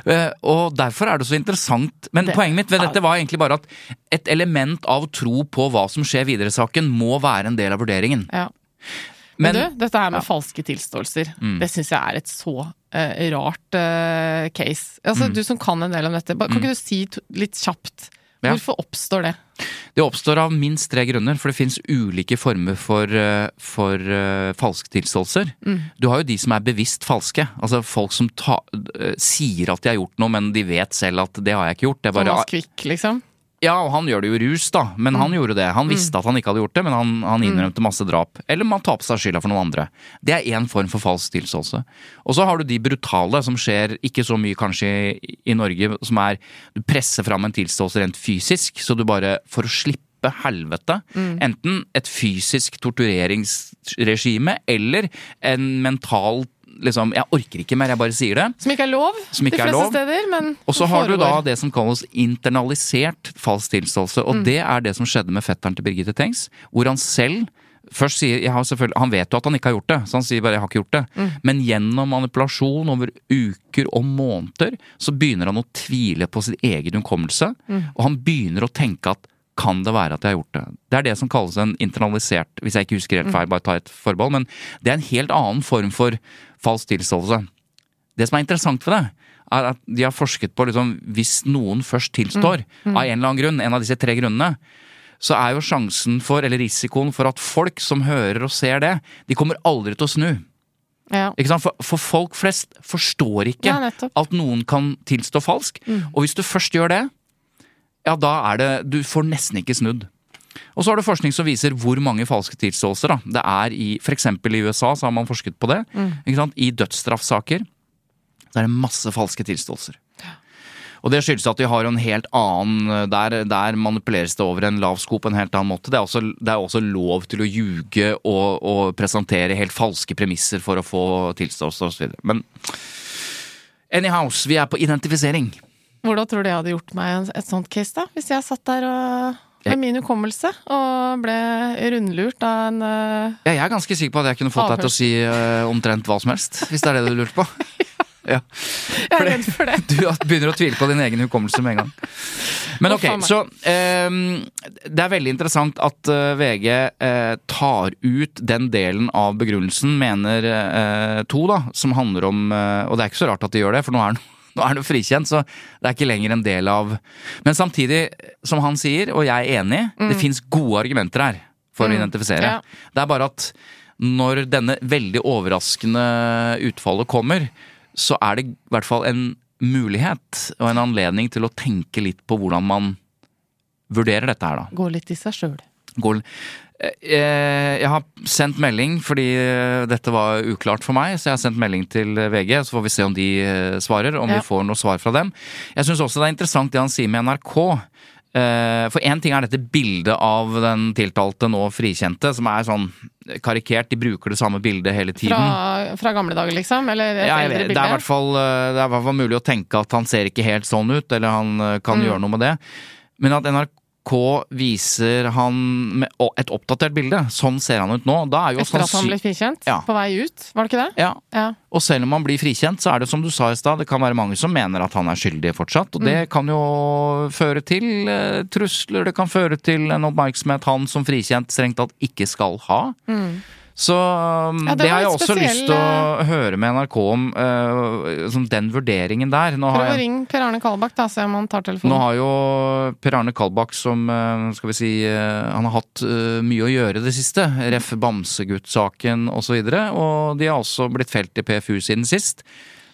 Eh, og derfor er det så interessant. Men Det- poenget mitt ved dette var egentlig bare at et element av tro på hva som skjer videre i saken, må være en del av vurderingen. Ja. Men, Men- du, dette her med falske tilståelser, Mm. det syns jeg er et så uh, rart uh, case. Altså, Mm. Du som kan en del om dette, kan ikke du si litt kjapt Ja. hvorfor oppstår det? Det oppstår av minst tre grunner, for det finnes ulike former for, eh, for uh, falske tilståelser. Mm. Du har jo de som er bevisst falske. Altså folk som ta, uh, sier at de har gjort noe, men de vet selv at det har jeg ikke gjort. Det er bare, Thomas Quick, liksom? Ja, og han gjør det jo rus, da. Men han gjorde det. Han visste at han ikke hadde gjort det, men han, han innrømte masse drap. Eller man tar på seg skylda for noen andre. Det er én form for falsk tilståelse. Og så har du de brutale, som skjer ikke så mye kanskje i, i Norge, som er Du presser fram en tilståelse rent fysisk, så du bare For å slippe helvete. Enten et fysisk tortureringsregime eller en mental liksom Jeg orker ikke mer, jeg bare sier det. Som ikke er lov Som ikke de fleste lov. steder, men Og så har du da det som kalles internalisert falsk tilståelse, og det er det som skjedde med fetteren til Birgitte Tengs, hvor han selv Først sier, jeg har selvfølgelig, Han vet jo at han ikke har gjort det, så han sier bare 'jeg har ikke gjort det'. Men gjennom manipulasjon over uker og måneder, så begynner han å tvile på sin egen hukommelse. Og han begynner å tenke at kan det være at jeg har gjort det? Det er det som kalles en internalisert, hvis jeg ikke husker helt feil, bare ta et forbehold, men det er en helt annen form for falsk tilståelse. Det som er interessant for det, er at de har forsket på liksom, hvis noen først tilstår, av en eller annen grunn, en av disse tre grunnene, så er jo sjansen for, eller risikoen for at folk som hører og ser det, de kommer aldri til å snu. ja. Ikke sant? For, for folk flest forstår ikke Ja, at noen kan tilstå falsk. Og hvis du først gjør det, ja da er det Du får nesten ikke snudd. Og så har du forskning som viser hvor mange falske tilståelser da. det er i f.eks. i USA, så har man forsket på det. Sant? I dødsstraffsaker så er det masse falske tilståelser. Og det skyldes at de har en helt annen Der, der manipuleres det over en lav sko på en helt annen måte. Det er også, det er også lov til å ljuge og, og presentere helt falske premisser for å få tilståelse osv. Men anyhows, vi er på identifisering. Hvordan tror du jeg hadde gjort meg et sånt case, da? Hvis jeg satt der og med min hukommelse og ble rundlurt av en uh, Ja, jeg er ganske sikker på at jeg kunne fått deg til å si uh, omtrent hva som helst. Hvis det er det du lurte på. Ja. Jeg er redd for det. Du begynner å tvile på din egen hukommelse med en gang. Men ok, så um, Det er veldig interessant at uh, VG eh, tar ut den delen av begrunnelsen, mener to, da, som handler om Og det er ikke så rart at de gjør det, for nå er han nå er jo frikjent, så det er ikke lenger en del av Men samtidig, som han sier, og jeg er enig, det fins gode argumenter her for å identifisere. Mm. Ja. Det er bare at når denne veldig overraskende utfallet kommer, så er det i hvert fall en mulighet og en anledning til å tenke litt på hvordan man vurderer dette her, da. Gå litt i seg sjøl. Går, eh, jeg har sendt melding fordi eh, dette var uklart for meg, så jeg har sendt melding til VG. Så får vi se om de eh, svarer, om Ja. vi får noe svar fra dem. Jeg syns også det er interessant det han sier med NRK. Eh, For én ting er dette bildet av den tiltalte nå frikjente, som er sånn karikert. De bruker det samme bildet hele tiden. Fra, fra gamle dager, liksom? Eller et Ja, eldre bilde? det er i hvert fall eh, mulig å tenke at han ser ikke helt sånn ut, eller han eh, kan Mm. gjøre noe med det. Men at NRK viser han med et oppdatert bilde, sånn ser han ut nå, da er jo Etter at han ble frikjent? Ja. På vei ut, var det ikke det? ja. Ja. Og selv om han blir frikjent, så er det som du sa i stad, det kan være mange som mener at han er skyldig fortsatt. Og det kan jo føre til eh, trusler, det kan føre til en oppmerksomhet han som frikjent strengt tatt ikke skal ha. Så um, Ja, det det, har jeg også også lyst til å høre med NRK om, uh, som den vurderingen der. Nå har Prøv å jeg ringe Per Arne Kalbakk, da, se om han tar telefonen. nå har jo Per Arne Kalbakk som, uh, skal vi si, uh, han har hatt mye å gjøre det siste. Ref. Bamsegutt-saken osv. Og, så og de har også blitt felt i PFU siden sist.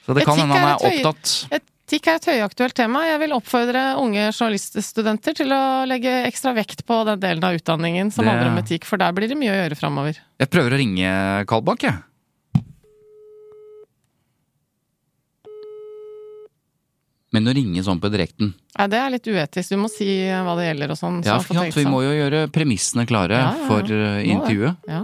Så det kan hende han er opptatt. et Etikk er et høyaktuelt tema. Jeg vil oppfordre unge journaliststudenter til å legge ekstra vekt på den delen av utdanningen som Det- handler om etikk, for der blir det mye å gjøre framover. Jeg prøver å ringe Kalbakk, jeg. Men å ringe sånn på direkten ja, det er litt uetisk. Du må si hva det gjelder og sånn. så Ja, for vi må jo gjøre premissene klare Ja, ja, ja. for eh, intervjuet. Ja.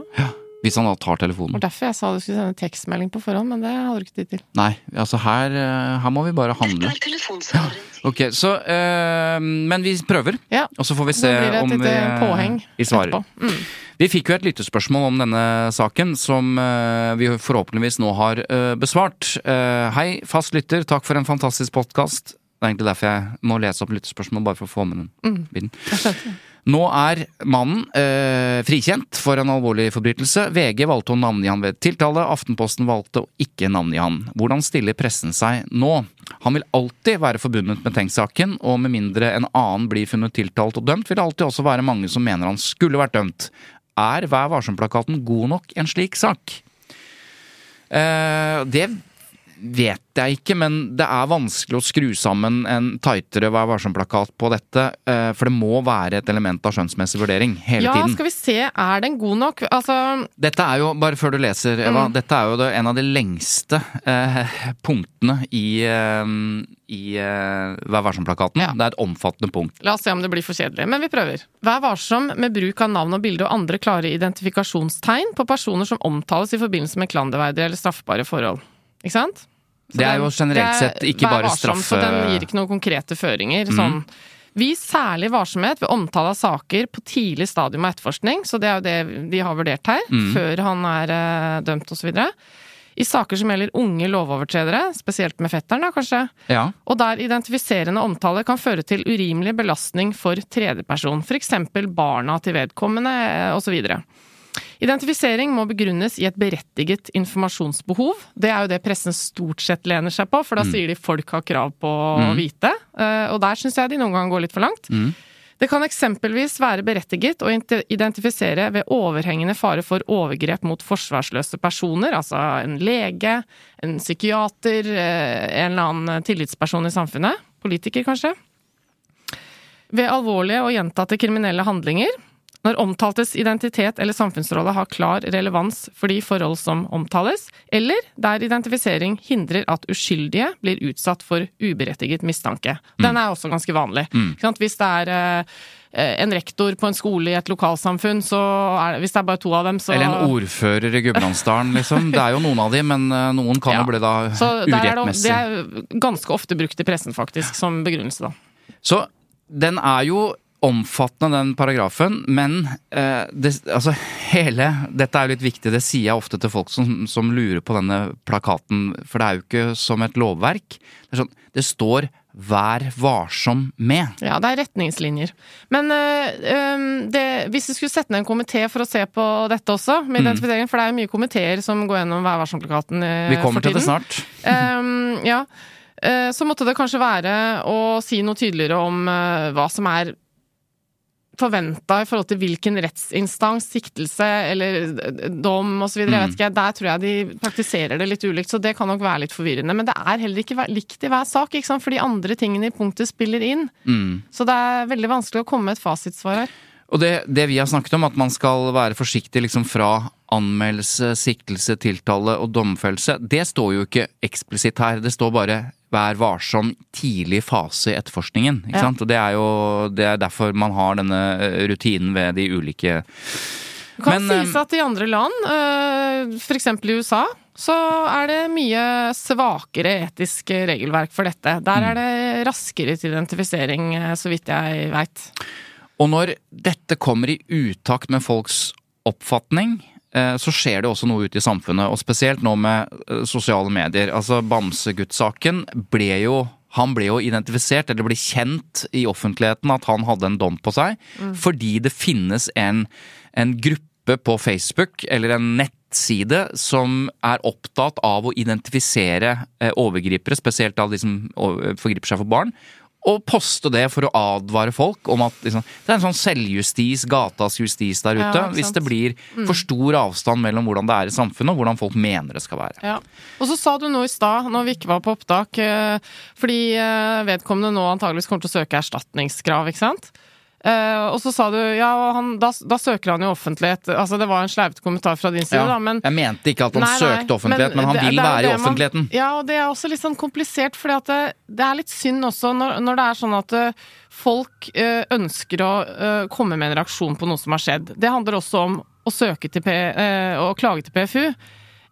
Hvis han da tar Det telefonen. var derfor jeg sa du skulle sende tekstmelding på forhånd, men det hadde du ikke tid til. Nei, altså her, eh, her må vi bare handle. Ok, så øh, Men vi prøver, Ja. og så får vi se det om vi, vi svarer. Mm. Vi fikk jo et lyttespørsmål om denne saken, som øh, vi forhåpentligvis nå har øh, besvart. Uh, hei, fast lytter, takk for en fantastisk podkast. Det er egentlig derfor jeg må lese opp lyttespørsmål, bare for å få med den biten. Nå er mannen eh, frikjent for en alvorlig forbrytelse. VG valgte å navngi han ved tiltale, Aftenposten valgte å ikke navngi han. Hvordan stiller pressen seg nå? Han vil alltid være forbundet med Tengs-saken, og med mindre en annen blir funnet tiltalt og dømt, vil det alltid også være mange som mener han skulle vært dømt. Er Vær varsom-plakaten god nok en slik sak? Eh, det vet jeg ikke, men det er vanskelig å skru sammen en tightere Vær varsom-plakat på dette. eh, For det må være et element av skjønnsmessig vurdering hele Ja, tiden. skal vi se, er den god nok? Altså, Dette er jo, bare før du leser, Eva, dette er jo det, en av de lengste eh, punktene i, eh, i eh, Vær varsom-plakaten. Ja. Det er et omfattende punkt. La oss se om det blir for kjedelig, men vi prøver. Vær varsom med bruk av navn og bilde og andre klare identifikasjonstegn på personer som omtales i forbindelse med klanderverdige eller straffbare forhold. Ikke sant? Så Det er jo generelt er- sett ikke bare varsom, straffe- den gir ikke noen konkrete føringer. Sånn. Vis særlig varsomhet ved omtale av saker på tidlig stadium av etterforskning, så det er jo det de har vurdert her, før han er eh, dømt osv. I saker som gjelder unge lovovertredere, spesielt med fetteren da, kanskje, Ja. og der identifiserende omtale kan føre til urimelig belastning for tredjeperson, f.eks. barna til vedkommende osv. Identifisering må begrunnes i et berettiget informasjonsbehov. Det er jo det pressen stort sett lener seg på, for da sier de folk har krav på å vite. Eh, Og der syns jeg de noen ganger går litt for langt. Det kan eksempelvis være berettiget å identifisere ved overhengende fare for overgrep mot forsvarsløse personer, altså en lege, en psykiater, eh, en eller annen tillitsperson i samfunnet, politiker kanskje. Ved alvorlige og gjentatte kriminelle handlinger, når omtaltes identitet eller samfunnsrolle har klar relevans for de forhold som omtales, eller der identifisering hindrer at uskyldige blir utsatt for uberettiget mistanke. Den er også ganske vanlig. Mm. Hvis det er eh, en rektor på en skole i et lokalsamfunn, så er det, hvis det er bare to av dem, så Eller en ordfører i Gudbrandsdalen, liksom. Det er jo noen av de, men eh, noen kan Ja. jo bli da Så det, urettmessig. det er ganske ofte brukt i pressen, faktisk, som begrunnelse, da. Så den er jo omfattende, den paragrafen, men eh, det, altså hele Dette er jo litt viktig, det sier jeg ofte til folk som, som lurer på denne plakaten, for det er jo ikke som et lovverk. Det, sånn, det står 'vær varsom med'. Ja, det er retningslinjer. Men eh, det, hvis vi skulle sette ned en komité for å se på dette også, med identifisering, for det er jo mye komiteer som går gjennom Vær varsom-plakaten Mm. Vi kommer til det snart. Ehm, ja. Eh, så måtte det kanskje være å si noe tydeligere om eh, hva som er forventa i forhold til hvilken rettsinstans, siktelse eller dom osv. Mm. Jeg vet ikke, Der tror jeg de praktiserer det litt ulikt, så det kan nok være litt forvirrende. Men det er heller ikke likt i hver sak, ikke sant? for de andre tingene i punktet spiller inn. Mm. Så det er veldig vanskelig å komme med et fasitsvar her. Og det, det vi har snakket om, at man skal være forsiktig liksom fra anmeldelse, siktelse, tiltale og domfellelse, det står jo ikke eksplisitt her. Det står bare 'vær varsom tidlig fase i etterforskningen'. Ikke Ja. sant? Og det er jo det er derfor man har denne eh, rutinen ved de ulike Det kan Men, sies eh, at i andre land, f.eks. for eksempel i USA, så er det mye svakere etisk regelverk for dette. Der Mm. er det raskere til identifisering, eh, så vidt jeg veit. Og når dette kommer i utakt med folks oppfatning, eh, så skjer det også noe ute i samfunnet, og spesielt nå med eh, sosiale medier. Altså Bamsegutt-saken ble jo han ble jo identifisert, eller ble kjent i offentligheten at han hadde en dom på seg, fordi det finnes en, en gruppe på Facebook, eller en nettside, som er opptatt av å identifisere eh, overgripere, spesielt av de som forgriper seg for barn, og poste det for å advare folk om at liksom, det er en sånn selvjustis, gatas justis der ute. Ja, hvis det blir for stor avstand mellom hvordan det er i samfunnet og hvordan folk mener det skal være. Ja. Og så sa du noe i stad, når vi ikke var på opptak, eh, fordi eh, vedkommende nå antageligvis kommer til å søke erstatningskrav, ikke sant? Eh, og så sa du ja, han, da, da søker han jo offentlighet. Altså det var en sleivete kommentar fra din side, da, men jeg mente ikke at han Nei, nei, søkte offentlighet, men, han det- vil det være i offentligheten. man-. Ja, og det er også litt sånn komplisert, for det, det er litt synd også når, når det er sånn at uh, folk uh, ønsker å komme med en reaksjon på noe som har skjedd. Det handler også om å søke til P, å klage til PFU.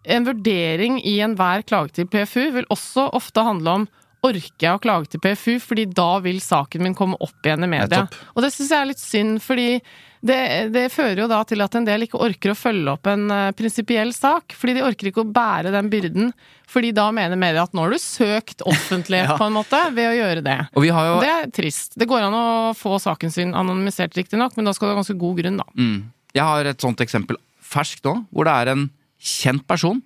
En vurdering i enhver klage til PFU vil også ofte handle om Orker jeg å klage til PFU, fordi da vil saken min komme opp igjen i media. Og det syns jeg er litt synd, fordi Det, det fører jo da til at en del ikke orker å følge opp en uh, prinsipiell sak, fordi de orker ikke å bære den byrden. Fordi da mener media at nå har du søkt offentlighet Ja. på en måte ved å gjøre det. Og vi har jo det er trist. Det går an å få saken sin anonymisert riktignok, men da skal det ha ganske god grunn, da. mm, Jeg har et sånt eksempel ferskt nå, hvor det er en kjent person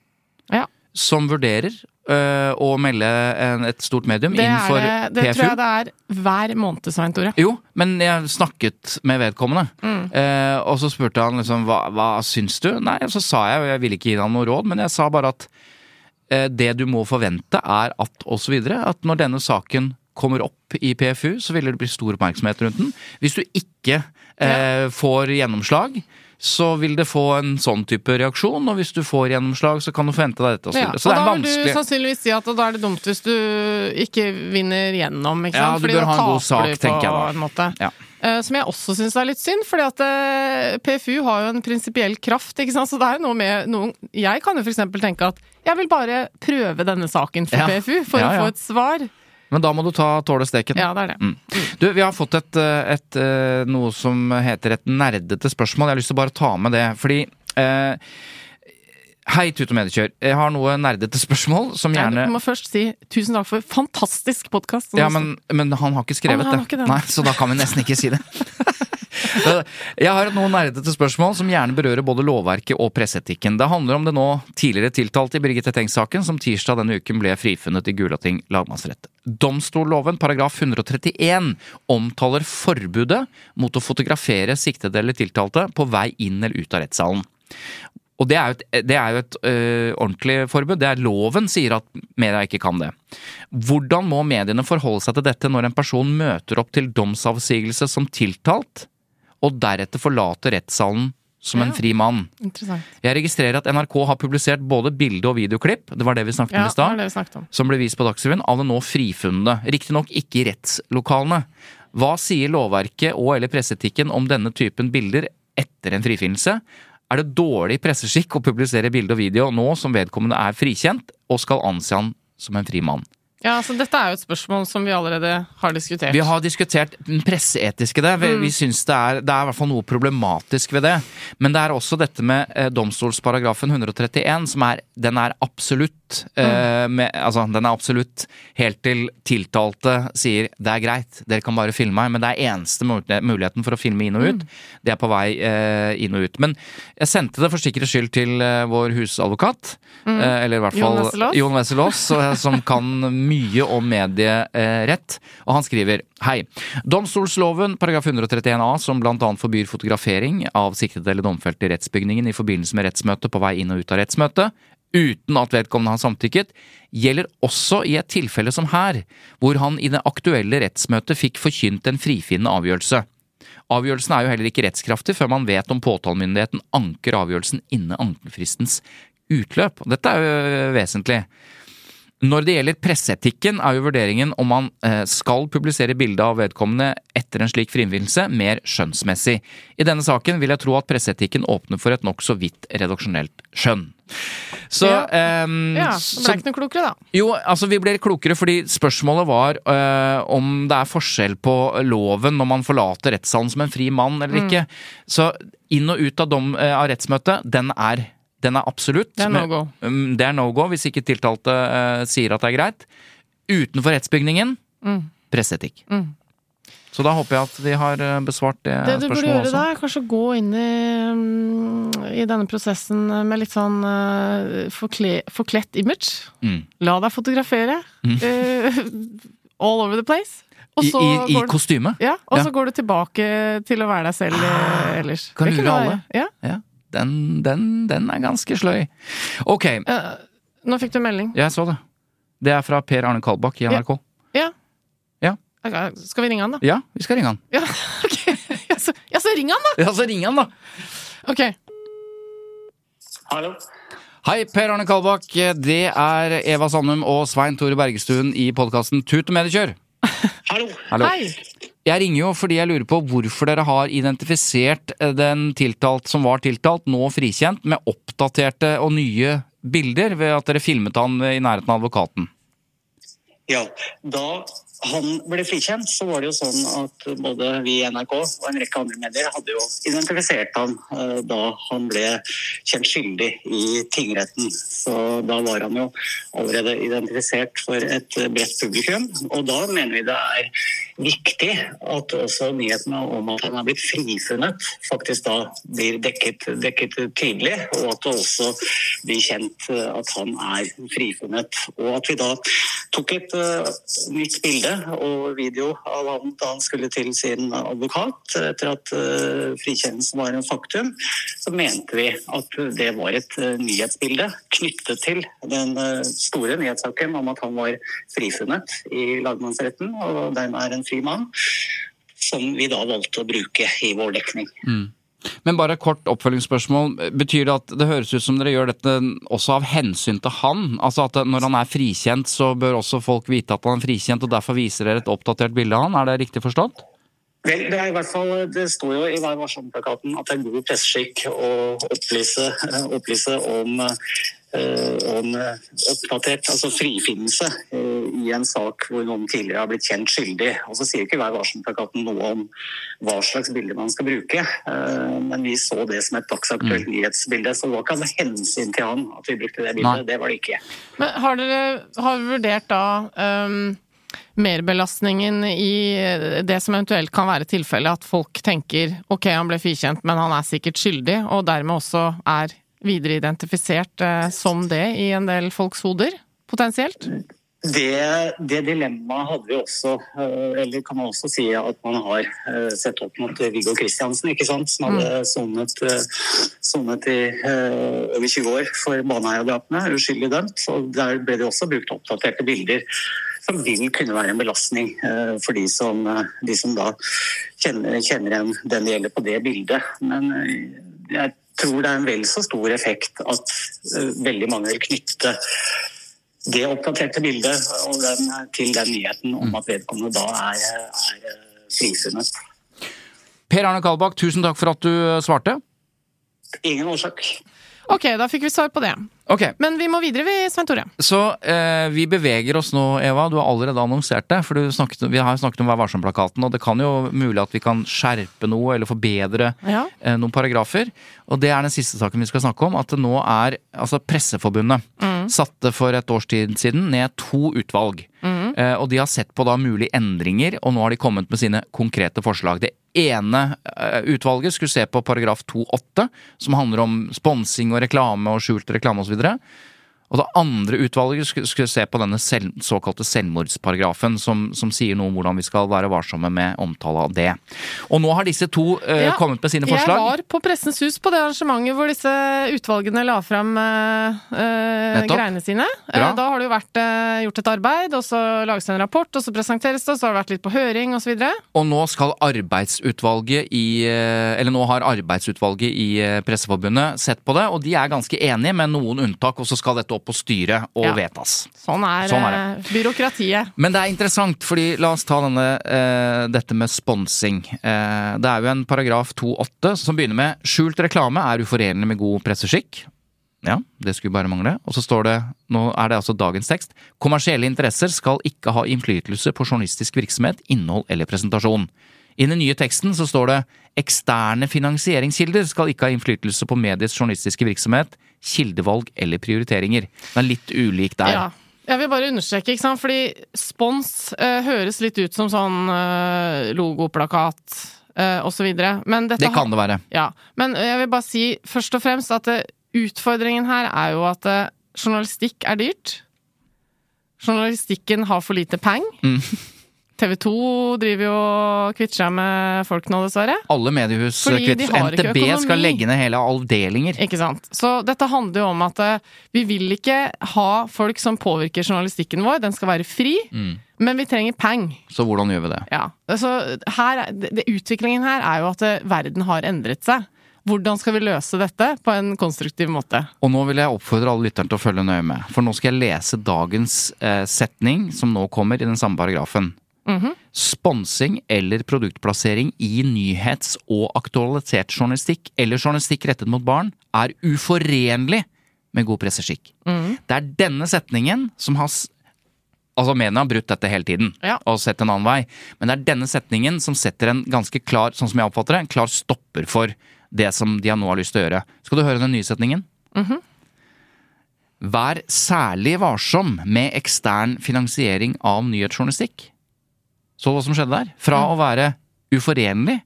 Ja. som vurderer å melde en, et stort medium Det, inn for det, det tror jeg det er hver måned, Svein Tore. Jo, men jeg snakket med vedkommende, Mm. eh, og så spurte han liksom hva, hva syns du? Nei, og så sa jeg, og jeg ville ikke gi ham noe råd, men jeg sa bare at eh, det du må forvente er at videre, at når denne saken kommer opp i PFU, så vil det bli stor oppmerksomhet rundt den. Hvis du ikke eh, får gjennomslag, så vil det få en sånn type reaksjon, og hvis du får gjennomslag, så kan du forvente deg dette og så Ja, videre. og Så vanskelig. da er vil du sannsynligvis si at da er det dumt hvis du ikke vinner gjennom, ikke Ja, sant? du bør ha en god sak, tenker jeg da. Ja. Eh, Som jeg også syns er litt synd, fordi at eh, PFU har jo en prinsipiell kraft, ikke sant. Så det er jo noe med noen Jeg kan jo eksempel tenke at jeg vil bare prøve denne saken for Ja. PFU, for Ja, å få et svar. Men da må du ta tåle steken. Ja, det er det. Mm. Du, vi har fått et, eh, et, eh, noe som heter et nerdete spørsmål. Jeg har lyst til å bare ta med det, fordi eh, Hei, Tut og Mediekjør. Jeg har noe nerdete spørsmål som Nei, Du må først si tusen takk for fantastisk podkast. Ja, men, men han har ikke skrevet han, han har det. ikke det. Nei, så da kan vi nesten ikke si det. Jeg har noen nerdete spørsmål som gjerne berører både lovverket og presseetikken. Det handler om det nå tidligere tiltalte i Birgitte Tengs-saken, som tirsdag denne uken ble frifunnet i Gulating lagmannsrett. Domstolloven paragraf 131 omtaler forbudet mot å fotografere siktede eller tiltalte på vei inn eller ut av rettssalen. Og det er jo et, er jo et øh, ordentlig forbud. Det er Loven sier at media ikke kan det. Hvordan må mediene forholde seg til dette når en person møter opp til domsavsigelse som tiltalt, og deretter forlate rettssalen som en Ja. fri mann? Jeg registrerer at NRK har publisert både bilde- og videoklipp, det var det vi snakket Ja, om i stad, som ble vist på Dagsrevyen av det nå frifunne, riktignok ikke i rettslokalene. Hva sier lovverket og eller presseetikken om denne typen bilder etter en frifinnelse? Er det dårlig presseskikk å publisere bilde og video nå som vedkommende er frikjent, og skal anse han som en fri mann? Ja, så dette er jo et spørsmål som vi allerede har diskutert. Vi har diskutert den presseetiske det. Vi, vi syns det er, det er i hvert fall noe problematisk ved det. Men det er også dette med eh, domstolsparagrafen 131, som er Den er absolutt. Eh, med, altså, den er absolutt helt til tiltalte sier det er greit, dere kan bare filme meg. Men det er eneste muligheten for å filme inn og ut. Det er på vei eh, inn og ut. Men jeg sendte det for sikkerhets skyld til eh, vår husadvokat. Eh, eller i hvert fall Jon Wesselaas, eh, som kan mye om medierett. Og han skriver Hei. Domstolsloven paragraf 131 a, som blant annet forbyr fotografering av siktede eller domfelte i rettsbygningen i forbindelse med rettsmøte på vei inn og ut av rettsmøtet, uten at vedkommende har samtykket, gjelder også i et tilfelle som her, hvor han i det aktuelle rettsmøtet fikk forkynt en frifinnende avgjørelse. Avgjørelsen er jo heller ikke rettskraftig før man vet om påtalemyndigheten anker avgjørelsen innen ankefristens utløp. Dette er jo vesentlig. Når det gjelder presseetikken, er jo vurderingen om man eh, skal publisere bilde av vedkommende etter en slik frifinnelse mer skjønnsmessig. I denne saken vil jeg tro at presseetikken åpner for et nokså vidt redaksjonelt skjønn. Så, Ja. um, Ja, det så ble ikke noe klokere, da. jo, altså vi ble klokere fordi spørsmålet var uh, om det er forskjell på loven når man forlater rettssalen som en fri mann eller ikke. Så inn og ut av, dom, uh, av rettsmøtet, den er, den er absolutt. Det er no go. Mm, Det er no go hvis ikke tiltalte uh, sier at det er greit. Utenfor rettsbygningen, Mm. presseetikk. Så da håper jeg at vi har øh, besvart det, Det du burde gjøre da, er kanskje å gå inn i, mm, i denne prosessen med litt sånn uh, forkle, forkledt image. Mm. La deg fotografere. eh, all over the place. Og I, så i, i du- kostyme. ja, og Ja. så går du tilbake til å være deg selv ah, ellers. kan lure alle. Ja. Ja, den, den, den er ganske sløy. Ok, Uh, nå fikk du melding. jeg så det. Det er fra Per Arne Kalbakk i NRK. Ja. Skal vi ringe han, da? Ja, vi skal ringe han. Ja, ok. Ja, så, ja, så ring han, da! Ja, så ring han, da! Ok. Hallo. Hei, Per Arne Kalbakk. Det er Eva Sandum og Svein Tore Bergestuen i podkasten Tut og mediekjør. Hallo. Hallo. Hei! Jeg ringer jo fordi jeg lurer på hvorfor dere har identifisert eh, den tiltalt som var tiltalt, nå frikjent, med oppdaterte og nye bilder ved at dere filmet han i nærheten av advokaten. Ja, da han ble frikjent, så var det jo sånn at både vi i NRK og en rekke andre medier hadde jo identifisert ham eh, da han ble kjent skyldig i tingretten. Så da var han jo allerede identifisert for et bredt publikum. Og da mener vi det er viktig at også nyhetene om at han har blitt frifunnet, faktisk da blir dekket, dekket tydelig, og at det også blir kjent at han er frifunnet. Og at vi da tok et uh, nytt bilde og video av han da han skulle til sin advokat etter at uh, frikjennelsen var en faktum, så mente vi at det var et uh, nyhetsbilde knyttet til den store nyhetssaken om at han var frifunnet i lagmannsretten, og dermed er en fri mann, som vi da valgte å bruke i vår dekning. Mm. Men bare kort oppfølgingsspørsmål. Betyr det at det høres ut som dere gjør dette også av hensyn til han? Altså at når han er frikjent, så bør også folk vite at han er frikjent, og derfor viser dere et oppdatert bilde av han? Er det riktig forstått? Vel, det, er i hvert fall, det står jo i Vær varsom-plakaten at det er god presseskikk å opplyse, opplyse om om eh, oppdatert altså frifinnelse eh, i en sak hvor noen tidligere har blitt kjent skyldig. Og så sier ikke Vær varsom-plakaten noe om hva slags bilde man skal bruke. Men vi så det som et dagsaktuelt mm. nyhetsbilde, så det var ikke av hensyn til han at vi brukte det bildet. Nei. Det var det ikke. Men har dere har vurdert da um merbelastningen i det som eventuelt kan være tilfellet, at folk tenker ok, han ble frikjent, men han er sikkert skyldig, og dermed også er videre identifisert eh, som det i en del folks hoder, potensielt? Det, det dilemmaet hadde vi også, eh, eller kan man også si at man har eh, sett opp mot Viggo Kristiansen, ikke sant? som hadde mm. sonet, sonet i over 20 år for Baneheia-drapene, uskyldig dømt. og Der ble det også brukt oppdaterte bilder som vil kunne være en belastning for de som, de som da kjenner, kjenner den det gjelder på det bildet. Men jeg tror det er en vel så stor effekt at uh, veldig mange vil knytte det oppdaterte bildet den, til den nyheten om at vedkommende da er, er eh, frifunnet. Per Arne Kalbakk, tusen takk for at du eh, svarte. Ingen årsak. Ok, da fikk vi svar på det. Okay. Men vi må videre, vi, Svein Tore. Så eh, vi beveger oss nå, Eva. Du har allerede annonsert det. For snakket, vi har snakket om Vær varsom-plakaten, og det kan jo mulig at vi kan skjerpe noe eller forbedre ja. eh, noen paragrafer. Og det er den siste saken vi skal snakke om. At det nå er altså Presseforbundet mm. satte for et års tid siden ned to utvalg. Mm. Eh, og de har sett på da mulige endringer, og nå har de kommet med sine konkrete forslag. Det ene eh, utvalget skulle se på paragraf 2-8, som handler om sponsing og reklame og skjult reklame osv. Og det andre utvalget skulle, se på denne selv, såkalte selvmordsparagrafen, som, som, sier noe om hvordan vi skal være varsomme med omtale av det. Og nå har disse to uh, ja, kommet med sine forslag. Jeg var på Pressens Hus på det arrangementet hvor disse utvalgene la fram uh, uh, greiene sine. da har det jo vært gjort et arbeid, og så lages det en rapport, og så presenteres det, og så har det vært litt på høring osv. Og, så og nå skal arbeidsutvalget i Eller nå har arbeidsutvalget i Presseforbundet sett på det, og de er ganske enige, med noen unntak, og så skal dette opp på styret og ja. vedtas. Sånn er, sånn er uh, byråkratiet. Men det er interessant, fordi la oss ta denne, uh, dette med sponsing. Uh, det er jo en paragraf 2-8 som begynner med 'skjult reklame er uforenlig med god presseskikk'. Ja, det skulle bare mangle. Og så står det, nå er det altså dagens tekst, kommersielle interesser skal ikke ha innflytelse på journalistisk virksomhet, innhold eller presentasjon. I den nye teksten så står det eksterne finansieringskilder skal ikke ha innflytelse på mediets journalistiske virksomhet, kildevalg eller prioriteringer. Det er litt ulik der. Ja. Jeg vil bare understreke, ikke sant? fordi spons eh, høres litt ut som sånn eh, logoplakat eh, osv. Men dette Det kan det være. Ja. Men jeg vil bare si først og fremst at uh, utfordringen her er jo at journalistikk er dyrt. Journalistikken har for lite peng. Mm. TV 2 driver jo og kvitter seg med folk nå, dessverre. Alle mediehus kvitter seg. NTB skal legge ned hele avdelinger. Ikke sant. Så dette handler jo om at uh, vi vil ikke ha folk som påvirker journalistikken vår. Den skal være fri. Mm. Men vi trenger peng. Så hvordan gjør vi det? Ja, altså, her, det, Utviklingen her er jo at uh, verden har endret seg. Hvordan skal vi løse dette på en konstruktiv måte? Og nå vil jeg oppfordre alle lytterne til å følge nøye med. For nå skal jeg lese dagens eh, setning som nå kommer i den samme paragrafen. Mm -hmm. Sponsing eller produktplassering i nyhets- og aktualisert journalistikk eller journalistikk rettet mot barn er uforenlig med god presseskikk. Mm. Det er denne setningen som har Altså, mediene har brutt dette hele tiden Ja. og sett en annen vei. Men det er denne setningen som setter en ganske klar, sånn som jeg oppfatter det, en klar stopper for det som de nå har lyst til å gjøre. Skal du høre den nye setningen? Vær særlig varsom med ekstern finansiering av nyhetsjournalistikk. Så hva som skjedde der? Fra å være uforenlig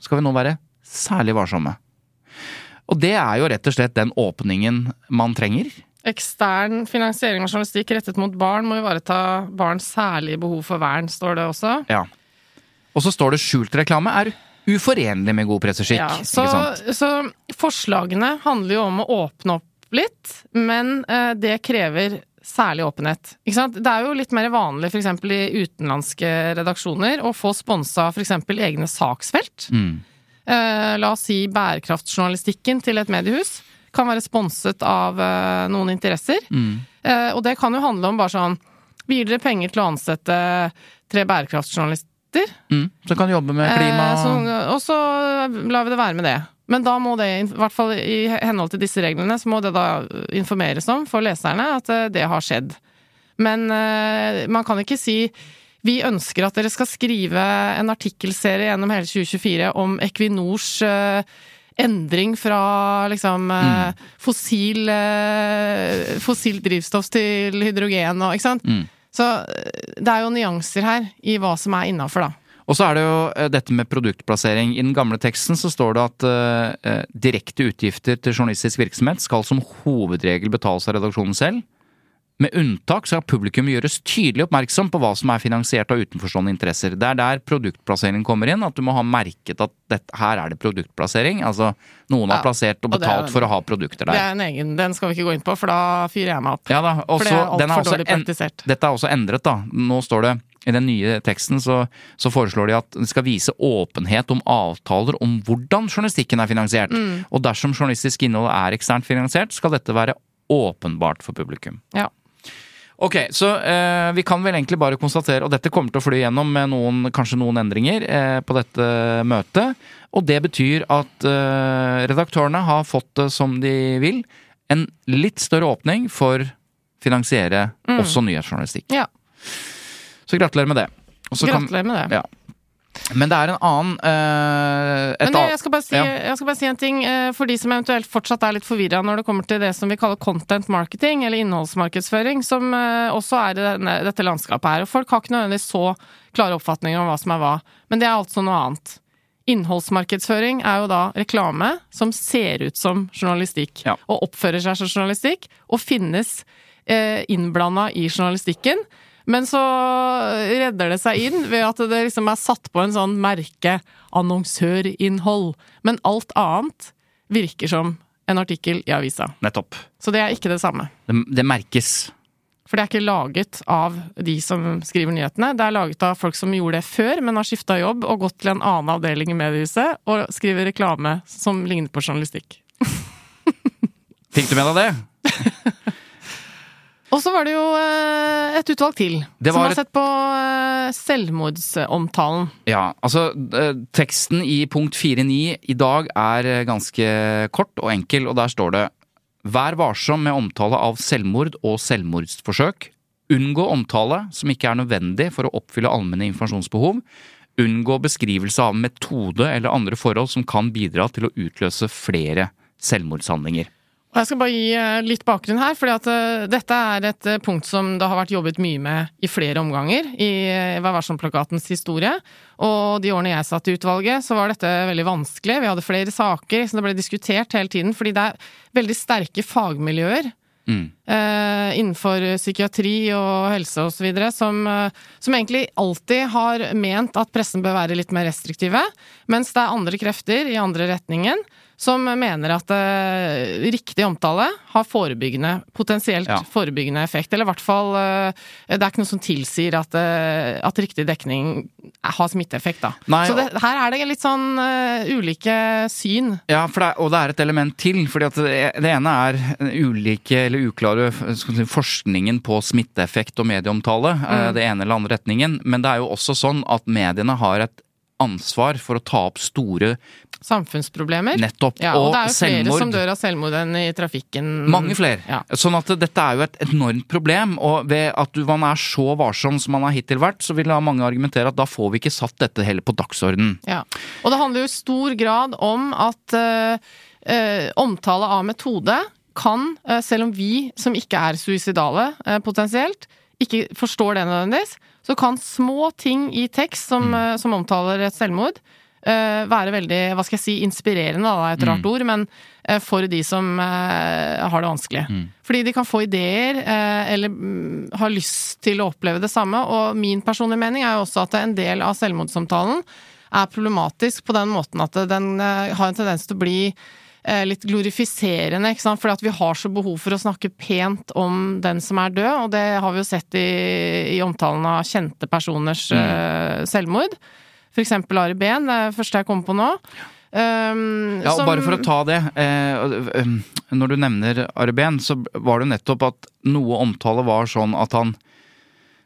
skal vi nå være særlig varsomme. Og det er jo rett og slett den åpningen man trenger. Ekstern finansiering av journalistikk rettet mot barn må ivareta barns særlige behov for vern, står det også. Ja. Og så står det skjult reklame er uforenlig med god presseskikk. Ja, så, så forslagene handler jo om å åpne opp litt, men eh, det krever særlig åpenhet. Det er jo litt mer vanlig f.eks. i utenlandske redaksjoner å få sponsa f.eks. egne saksfelt. Mm. Eh, la oss si bærekraftjournalistikken til et mediehus kan være sponset av eh, noen interesser. Mm. Eh, og det kan jo handle om bare sånn Vi gir dere penger til å ansette tre bærekraftjournalister. Mm. Som kan jobbe med klima så, og så lar vi det være med det. Men da må det, i hvert fall i henhold til disse reglene, så må det da informeres om for leserne at eh, det har skjedd. Men eh, man kan ikke si vi ønsker at dere skal skrive en artikkelserie gjennom hele 2024 om Equinors eh, endring fra liksom mm. fossil, fossilt drivstoff til hydrogen og Ikke sant? Mm. Så det er jo nyanser her i hva som er innafor, da. Og så er det jo eh, dette med produktplassering. I den gamle teksten så står det at eh, eh, direkte utgifter til journalistisk virksomhet skal som hovedregel betales av redaksjonen selv. Med unntak skal publikum gjøres tydelig oppmerksom på hva som er finansiert av utenforstående interesser. Det er der produktplassering kommer inn, at du må ha merket at dette, her er det produktplassering. Altså noen har Ja, plassert og og er betalt for å ha produkter der. Det er en egen, den skal vi ikke gå inn på, for da fyrer jeg meg opp. Ja da, og For det så- er altfor dårlig er dårlig en- Dette er også endret, da. Nå står det i den nye teksten så, så foreslår de at det skal vise åpenhet om avtaler om hvordan journalistikken er finansiert. Mm. Og dersom journalistisk innhold er eksternt finansiert, skal dette være åpenbart for publikum. Ja. Ok, så eh, vi kan vel egentlig bare konstatere, og dette kommer til å fly gjennom med noen, kanskje noen endringer eh, på dette møtet, og det betyr at eh, redaktørene har fått det som de vil. En litt større åpning for finansiere også nyhetsjournalistikk. Ja. Så gratulerer med det. Gratulerer med det. Ja. Men det er en annen uh, Men det, jeg, skal bare si, Ja. jeg skal bare si en ting uh, for de som eventuelt fortsatt er litt forvirra når det kommer til det som vi kaller content marketing, eller innholdsmarkedsføring, som uh, også er i denne, dette landskapet her. Og folk har ikke nødvendigvis så klare oppfatninger om hva som er hva, men det er altså noe annet. Innholdsmarkedsføring er jo da reklame som ser ut som journalistikk, Ja. og oppfører seg som journalistikk, og finnes innblanda i journalistikken. Men så redder det seg inn ved at det liksom er satt på en sånn merke annonsørinnhold. Men alt annet virker som en artikkel i avisa. Nettopp. Så det er ikke det samme. Det, det merkes. For det er ikke laget av de som skriver nyhetene. Det er laget av folk som gjorde det før, men har skifta jobb og gått til en annen avdeling i mediehuset og skriver reklame som ligner på journalistikk. Fikk du med deg det? Og så var det jo eh, et utvalg til som har et- sett på eh, selvmordsomtalen. Ja, altså eh, teksten i punkt 4.9 i dag er ganske kort og enkel, og der står det Vær varsom med omtale av selvmord og selvmordsforsøk. Unngå omtale som ikke er nødvendig for å oppfylle allmenne informasjonsbehov. Unngå beskrivelse av metode eller andre forhold som kan bidra til å utløse flere selvmordshandlinger. Jeg skal bare gi eh, litt bakgrunn her, for eh, dette er et eh, punkt som det har vært jobbet mye med i flere omganger i Vær varsom-plakatens historie. Og de årene jeg satt i utvalget, så var dette veldig vanskelig. Vi hadde flere saker som det ble diskutert hele tiden, fordi det er veldig sterke fagmiljøer Mm. eh, innenfor psykiatri og helse så videre, som, som egentlig alltid har ment at pressen bør være litt mer restriktive, mens det er andre krefter i andre retningen som mener at uh, riktig omtale har forebyggende, potensielt Ja. forebyggende effekt. Eller i hvert fall uh, Det er ikke noe som tilsier at, uh, at riktig dekning har smitteeffekt, da. Nei, Så det, her er det litt sånn ulike syn. Ja, for det er, og det er et element til. fordi at Det, det ene er ulike eller uklare si, forskningen på smitteeffekt og medieomtale. eh, Det ene eller andre retningen. Men det er jo også sånn at mediene har et ansvar for å ta opp store Samfunnsproblemer. Nettopp. Ja, og, det er jo flere selvmord. som dør av selvmord enn i trafikken. Mange flere. Ja. Sånn at dette er jo et enormt problem, og ved at du, man er så varsom som man har hittil vært, så vil mange argumentere at da får vi ikke satt dette heller på dagsordenen. Ja. Og det handler jo i stor grad om at øh, øh, omtale av metode kan, øh, selv om vi som ikke er suicidale potensielt, ikke forstår det nødvendigvis, så kan små ting i tekst som, mm. som omtaler et selvmord, være veldig, hva skal jeg si, inspirerende, da, et rart ord, men eh, for de som eh, har det vanskelig. Fordi de kan få ideer, eh, eller mm, har lyst til å oppleve det samme, og min personlige mening er jo også at en del av selvmordssamtalen er problematisk på den måten at den eh, har en tendens til å bli eh, litt glorifiserende, ikke sant? fordi at vi har så behov for å snakke pent om den som er død, og det har vi jo sett i, i omtalen av kjente personers eh, selvmord. Eksempel Ari Behn, det er det første jeg kommer på nå. Um, Ja, og som- bare for å ta det. Eh, øh, når du nevner Arben, så var det nettopp at noe omtale var sånn at han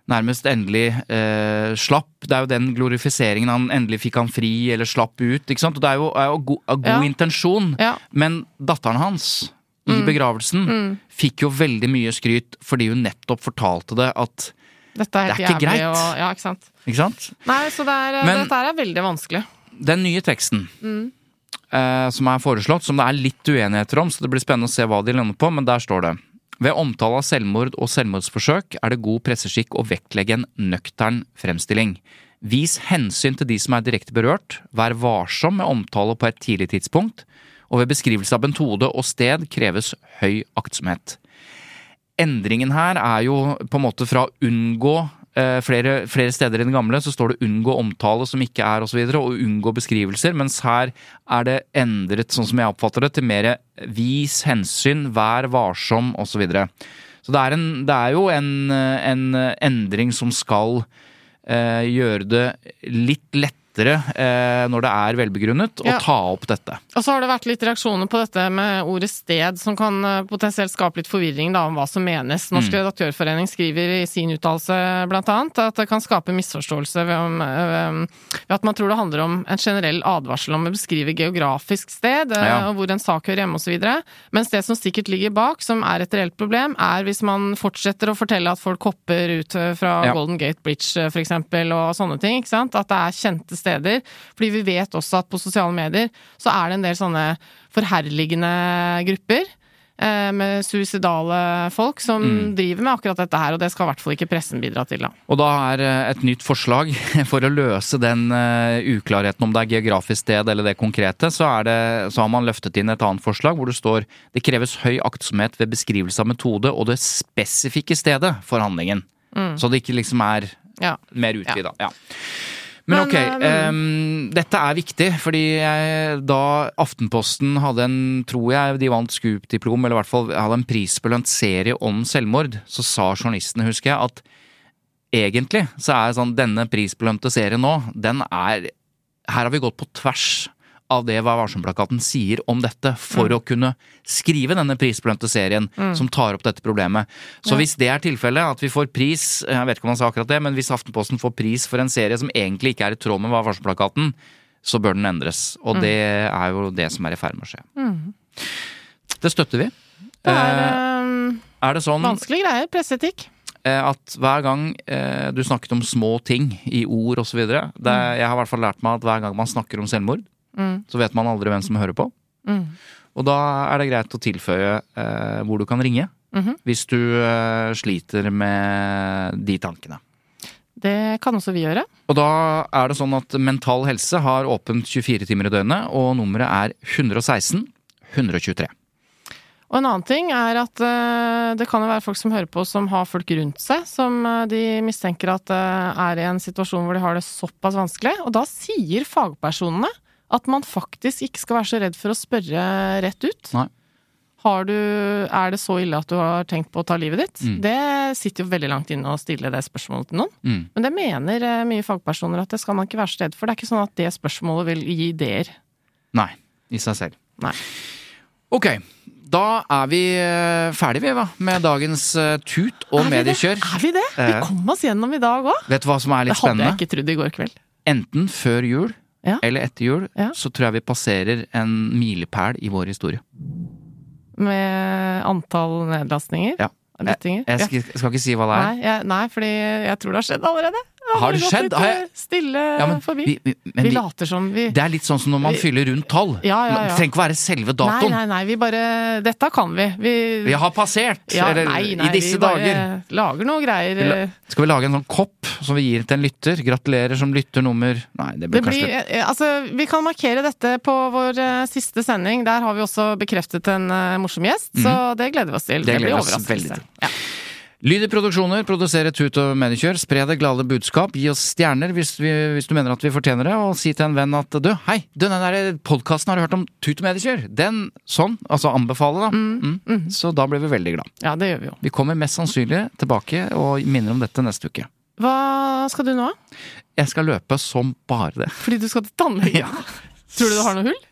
nærmest endelig eh, slapp. Det er jo den glorifiseringen han endelig fikk han fri, eller slapp ut. ikke sant? Og det er jo, er jo go av god Ja. intensjon. Ja. Men datteren hans i begravelsen fikk jo veldig mye skryt fordi hun nettopp fortalte det at Dette er Det er ikke jævlig, greit. Og, ja, ikke sant? Ikke sant? Nei, så det er, Men- dette er veldig vanskelig. Den nye teksten eh, som er foreslått, som det er litt uenigheter om, så det blir spennende å se hva de lander på, men der står det ved omtale av selvmord og selvmordsforsøk er det god presseskikk å vektlegge en nøktern fremstilling. Vis hensyn til de som er direkte berørt, vær varsom med omtale på et tidlig tidspunkt, og ved beskrivelse av bentode og sted kreves høy aktsomhet. Endringen her er jo på en måte fra å unngå eh, flere, flere steder i den gamle så står det 'unngå omtale som ikke er' osv., og, så videre, og 'unngå beskrivelser', mens her er det endret, sånn som jeg oppfatter det, til mer 'vis hensyn', 'vær varsom' osv. Så, videre. så det er, en, det er jo en, eh, en endring som skal eh, gjøre det litt lettere eh, når det er velbegrunnet, å ta opp dette. Og så har det vært litt reaksjoner på dette med ordet sted, som kan eh, potensielt skape litt forvirring da, om hva som menes. Norsk redaktørforening skriver i sin uttalelse annet at det kan skape misforståelse ved, om, eh, ved at man tror det handler om en generell advarsel om å beskrive geografisk sted, eh, Ja. og hvor en sak hører hjemme osv. Mens det som sikkert ligger bak, som er et reelt problem, er hvis man fortsetter å fortelle at folk hopper ut fra Ja. Golden Gate Bridge f.eks., og sånne ting. ikke sant? At det er kjente steder. Fordi vi vet også at på sosiale medier så er det en del sånne forherligende grupper. eh, Med suicidale folk som Mm. driver med akkurat dette her, og det skal i hvert fall ikke pressen bidra til. da. Og da er eh, et nytt forslag for å løse den eh, uklarheten om det er geografisk sted eller det konkrete, så, er det, så har man løftet inn et annet forslag hvor det står det kreves høy aktsomhet ved beskrivelse av metode og det spesifikke stedet for handlingen. Så det ikke liksom er Ja. mer utvida. Ja. Men, Men, ok, em, dette er viktig, fordi jeg, da Aftenposten hadde en, tror jeg de vant Scoop-diplom, eller i hvert fall hadde en prisbelønt serie om selvmord, så sa journalistene, husker jeg, at egentlig så er sånn denne prisbelønte serien nå, den er Her har vi gått på tvers av det Vær varsom-plakaten sier om dette, for å kunne skrive denne prisbelønte serien som tar opp dette problemet. Så hvis det er tilfellet, at vi får pris, jeg vet ikke om han sa akkurat det, men hvis Aftenposten får pris for en serie som egentlig ikke er i tråd med Vær varsom-plakaten, så bør den endres. Og det er jo det som er i ferd med å skje. Det støtter vi. Det er eh, er det sånn vanskelige greier. Presseetikk. eh, at hver gang eh, du snakket om små ting i ord osv. Jeg har i hvert fall lært meg at hver gang man snakker om selvmord, så vet man aldri hvem som hører på. Og da er det greit å tilføye eh, hvor du kan ringe hvis du eh, sliter med de tankene. Det kan også vi gjøre. Og da er det sånn at Mental Helse har åpent 24 timer i døgnet, og nummeret er 116 123. Og en annen ting er at uh, det kan jo være folk som hører på som har folk rundt seg som uh, de mistenker at uh, er i en situasjon hvor de har det såpass vanskelig. Og da sier fagpersonene at man faktisk ikke skal være så redd for å spørre rett ut. Nei. Har du, er det så ille at du har tenkt på å ta livet ditt? Mm. Det sitter jo veldig langt inne å stille det spørsmålet til noen. Mm. Men det mener eh, mye fagpersoner at det skal man ikke være så redd for. Det er ikke sånn at det spørsmålet vil gi ideer. Nei, i seg selv. Nei. Ok, da er vi eh, ferdige vi, med dagens eh, tut og mediekjør. Er vi det? Vi kom oss gjennom i dag òg! Vet du hva som er Det litt hadde jeg spennende? ikke trodd i går kveld. Enten før jul Ja. eller etter jul, Ja. så tror jeg vi passerer en milepæl i vår historie. Med antall nedlastninger? Ja. Jeg, Jeg, skal, jeg skal ikke si hva det er. Nei, jeg, nei, fordi jeg tror det har skjedd allerede. Har det skjedd? Har jeg- eh, Stille Ja, men forbi. vi- vi- vi vi- later som vi Det er litt sånn som når man fyller rundt tall. Ja, ja, ja. Det trenger ikke være selve datoen. Nei, nei, nei, vi bare Dette kan vi. Vi, har passert! ja, eller nei, nei, i disse vi bare dager. lager noe greier. La- Skal vi lage en sånn kopp som vi gir til en lytter? Gratulerer som lytter nummer Nei, det blir Det kanskje blir, eh, altså, vi kan markere dette på vår uh, siste sending. Der har vi også bekreftet en uh, morsom gjest, så det gleder vi oss til. Det, Det blir overraskelse. Veldig Lyd i produksjoner, produsere Tut og Manicure, spre det glade budskap, gi oss stjerner hvis, vi, hvis du mener at vi fortjener det, og si til en venn at du, hei, du, den der podkasten har du hørt om Tut og Manicure? Den, sånn, altså anbefale, da. Mm. Så da blir vi veldig glad. ja, det gjør vi jo. Vi kommer mest sannsynlig tilbake og minner om dette neste uke. Hva skal du nå? Jeg skal løpe som bare det. Fordi du skal til tannlegen? Ja. Tror du du har noe hull?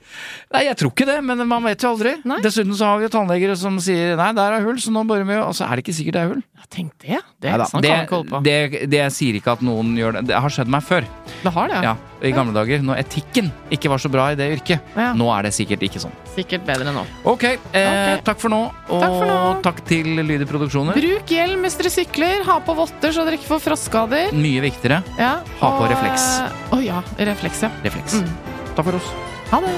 Nei, jeg tror ikke det, men man vet jo aldri. Nei. Dessuten så har vi jo tannlegere som sier nei, der er hull, så nå borer vi, jo. og så er det ikke sikkert det er hull. Ja, tenk det. Det, Neida, sånn det, kan ikke holde på. det, det jeg sier ikke at noen gjør det. Det har skjedd meg før. Det har det, Ja, I gamle dager, når etikken ikke var så bra i det yrket. Ja. Nå er det sikkert ikke sånn. Sikkert bedre nå. Ok, eh, okay. takk for nå, og Takk for nå. takk til Lydig Produksjoner. Bruk hjelm hvis dere sykler. Ha på votter så dere ikke får frostskader. Mye viktigere, Ja, Ha på refleks. Å oh, ja, refleks, ja. refleks. Mm. Takk for oss. Ha det.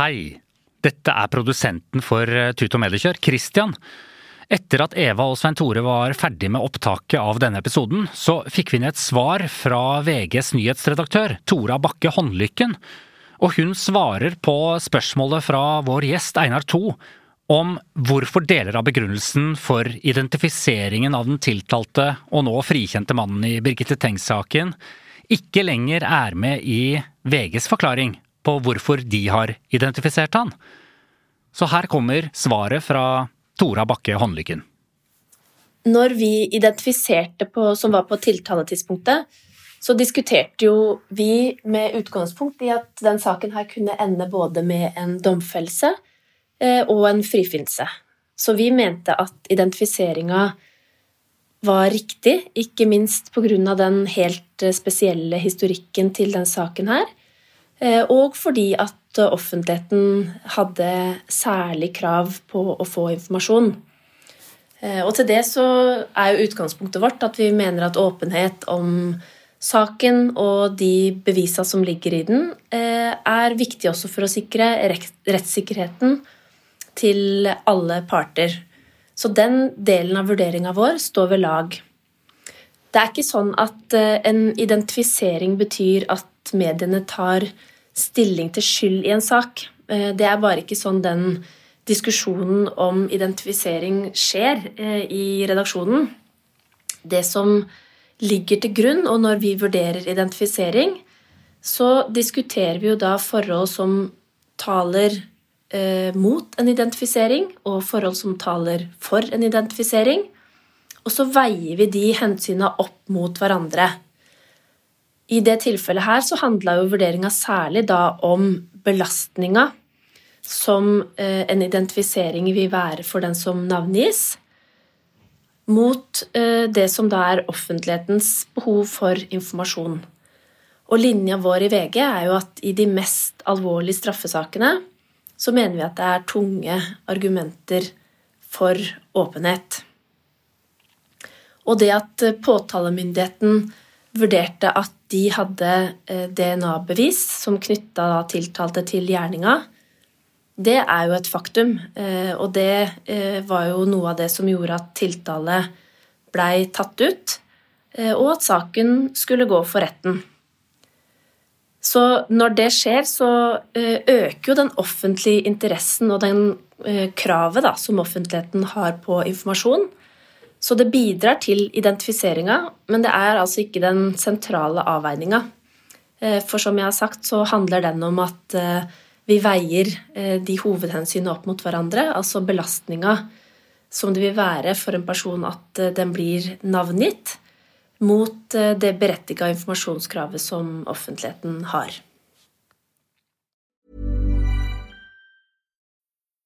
Hei, dette er produsenten for eh, Tut og Mediekjør, Christian. Etter at Eva og Svein Tore var ferdig med opptaket av denne episoden, så fikk vi inn et svar fra VGs nyhetsredaktør, Tora Bakke Håndlykken. Og hun svarer på spørsmålet fra vår gjest Einar To om hvorfor deler av begrunnelsen for identifiseringen av den tiltalte og nå frikjente mannen i Birgitte Tengs-saken ikke lenger er med i VGs forklaring på hvorfor de har identifisert han. Så her kommer svaret fra Tora Bakke Håndlykken. Når vi identifiserte på, som var på tiltaletidspunktet, så diskuterte jo vi med utgangspunkt i at den saken her kunne ende både med en domfellelse eh, og en frifinnelse. Så vi mente at identifiseringa var riktig, ikke minst pga. den helt eh, spesielle historikken til den saken her. Eh, Og fordi at offentligheten hadde særlig krav på å få informasjon. Eh, Og til det så er jo utgangspunktet vårt at vi mener at åpenhet om saken og de bevisa som ligger i den, eh, er viktig også for å sikre rettssikkerheten til alle parter. Så den delen av vurderinga vår står ved lag. Det er ikke sånn at eh, en identifisering betyr at mediene tar stilling til skyld i en sak. Eh, Det er bare ikke sånn den diskusjonen om identifisering skjer eh, i redaksjonen. Det som ligger til grunn, og når vi vurderer identifisering, så diskuterer vi jo da forhold som taler eh, mot en identifisering, og forhold som taler for en identifisering. Og så veier vi de hensynene opp mot hverandre. I det tilfellet her så handla jo vurderinga særlig da om belastninga som eh, en identifisering vil være for den som navngis, mot eh, det som da er offentlighetens behov for informasjon. Og linja vår i VG er jo at i de mest alvorlige straffesakene så mener vi at det er tunge argumenter for åpenhet. Og det at eh, påtalemyndigheten vurderte at de hadde eh, DNA-bevis som knytta tiltalte til gjerninga, det er jo et faktum. eh, Og det var jo noe av det som gjorde at tiltale blei tatt ut, og at saken skulle gå for retten. Så når det skjer, så eh, øker jo den offentlige interessen og den eh, kravet da, som offentligheten har på informasjon. Så det bidrar til identifiseringa, men det er altså ikke den sentrale avveininga. Eh, For som jeg har sagt, så handler den om at vi veier de hovedhensynene opp mot hverandre, altså belastninga som det vil være for en person at den blir navngitt, mot eh, det berettiga informasjonskravet som offentligheten har.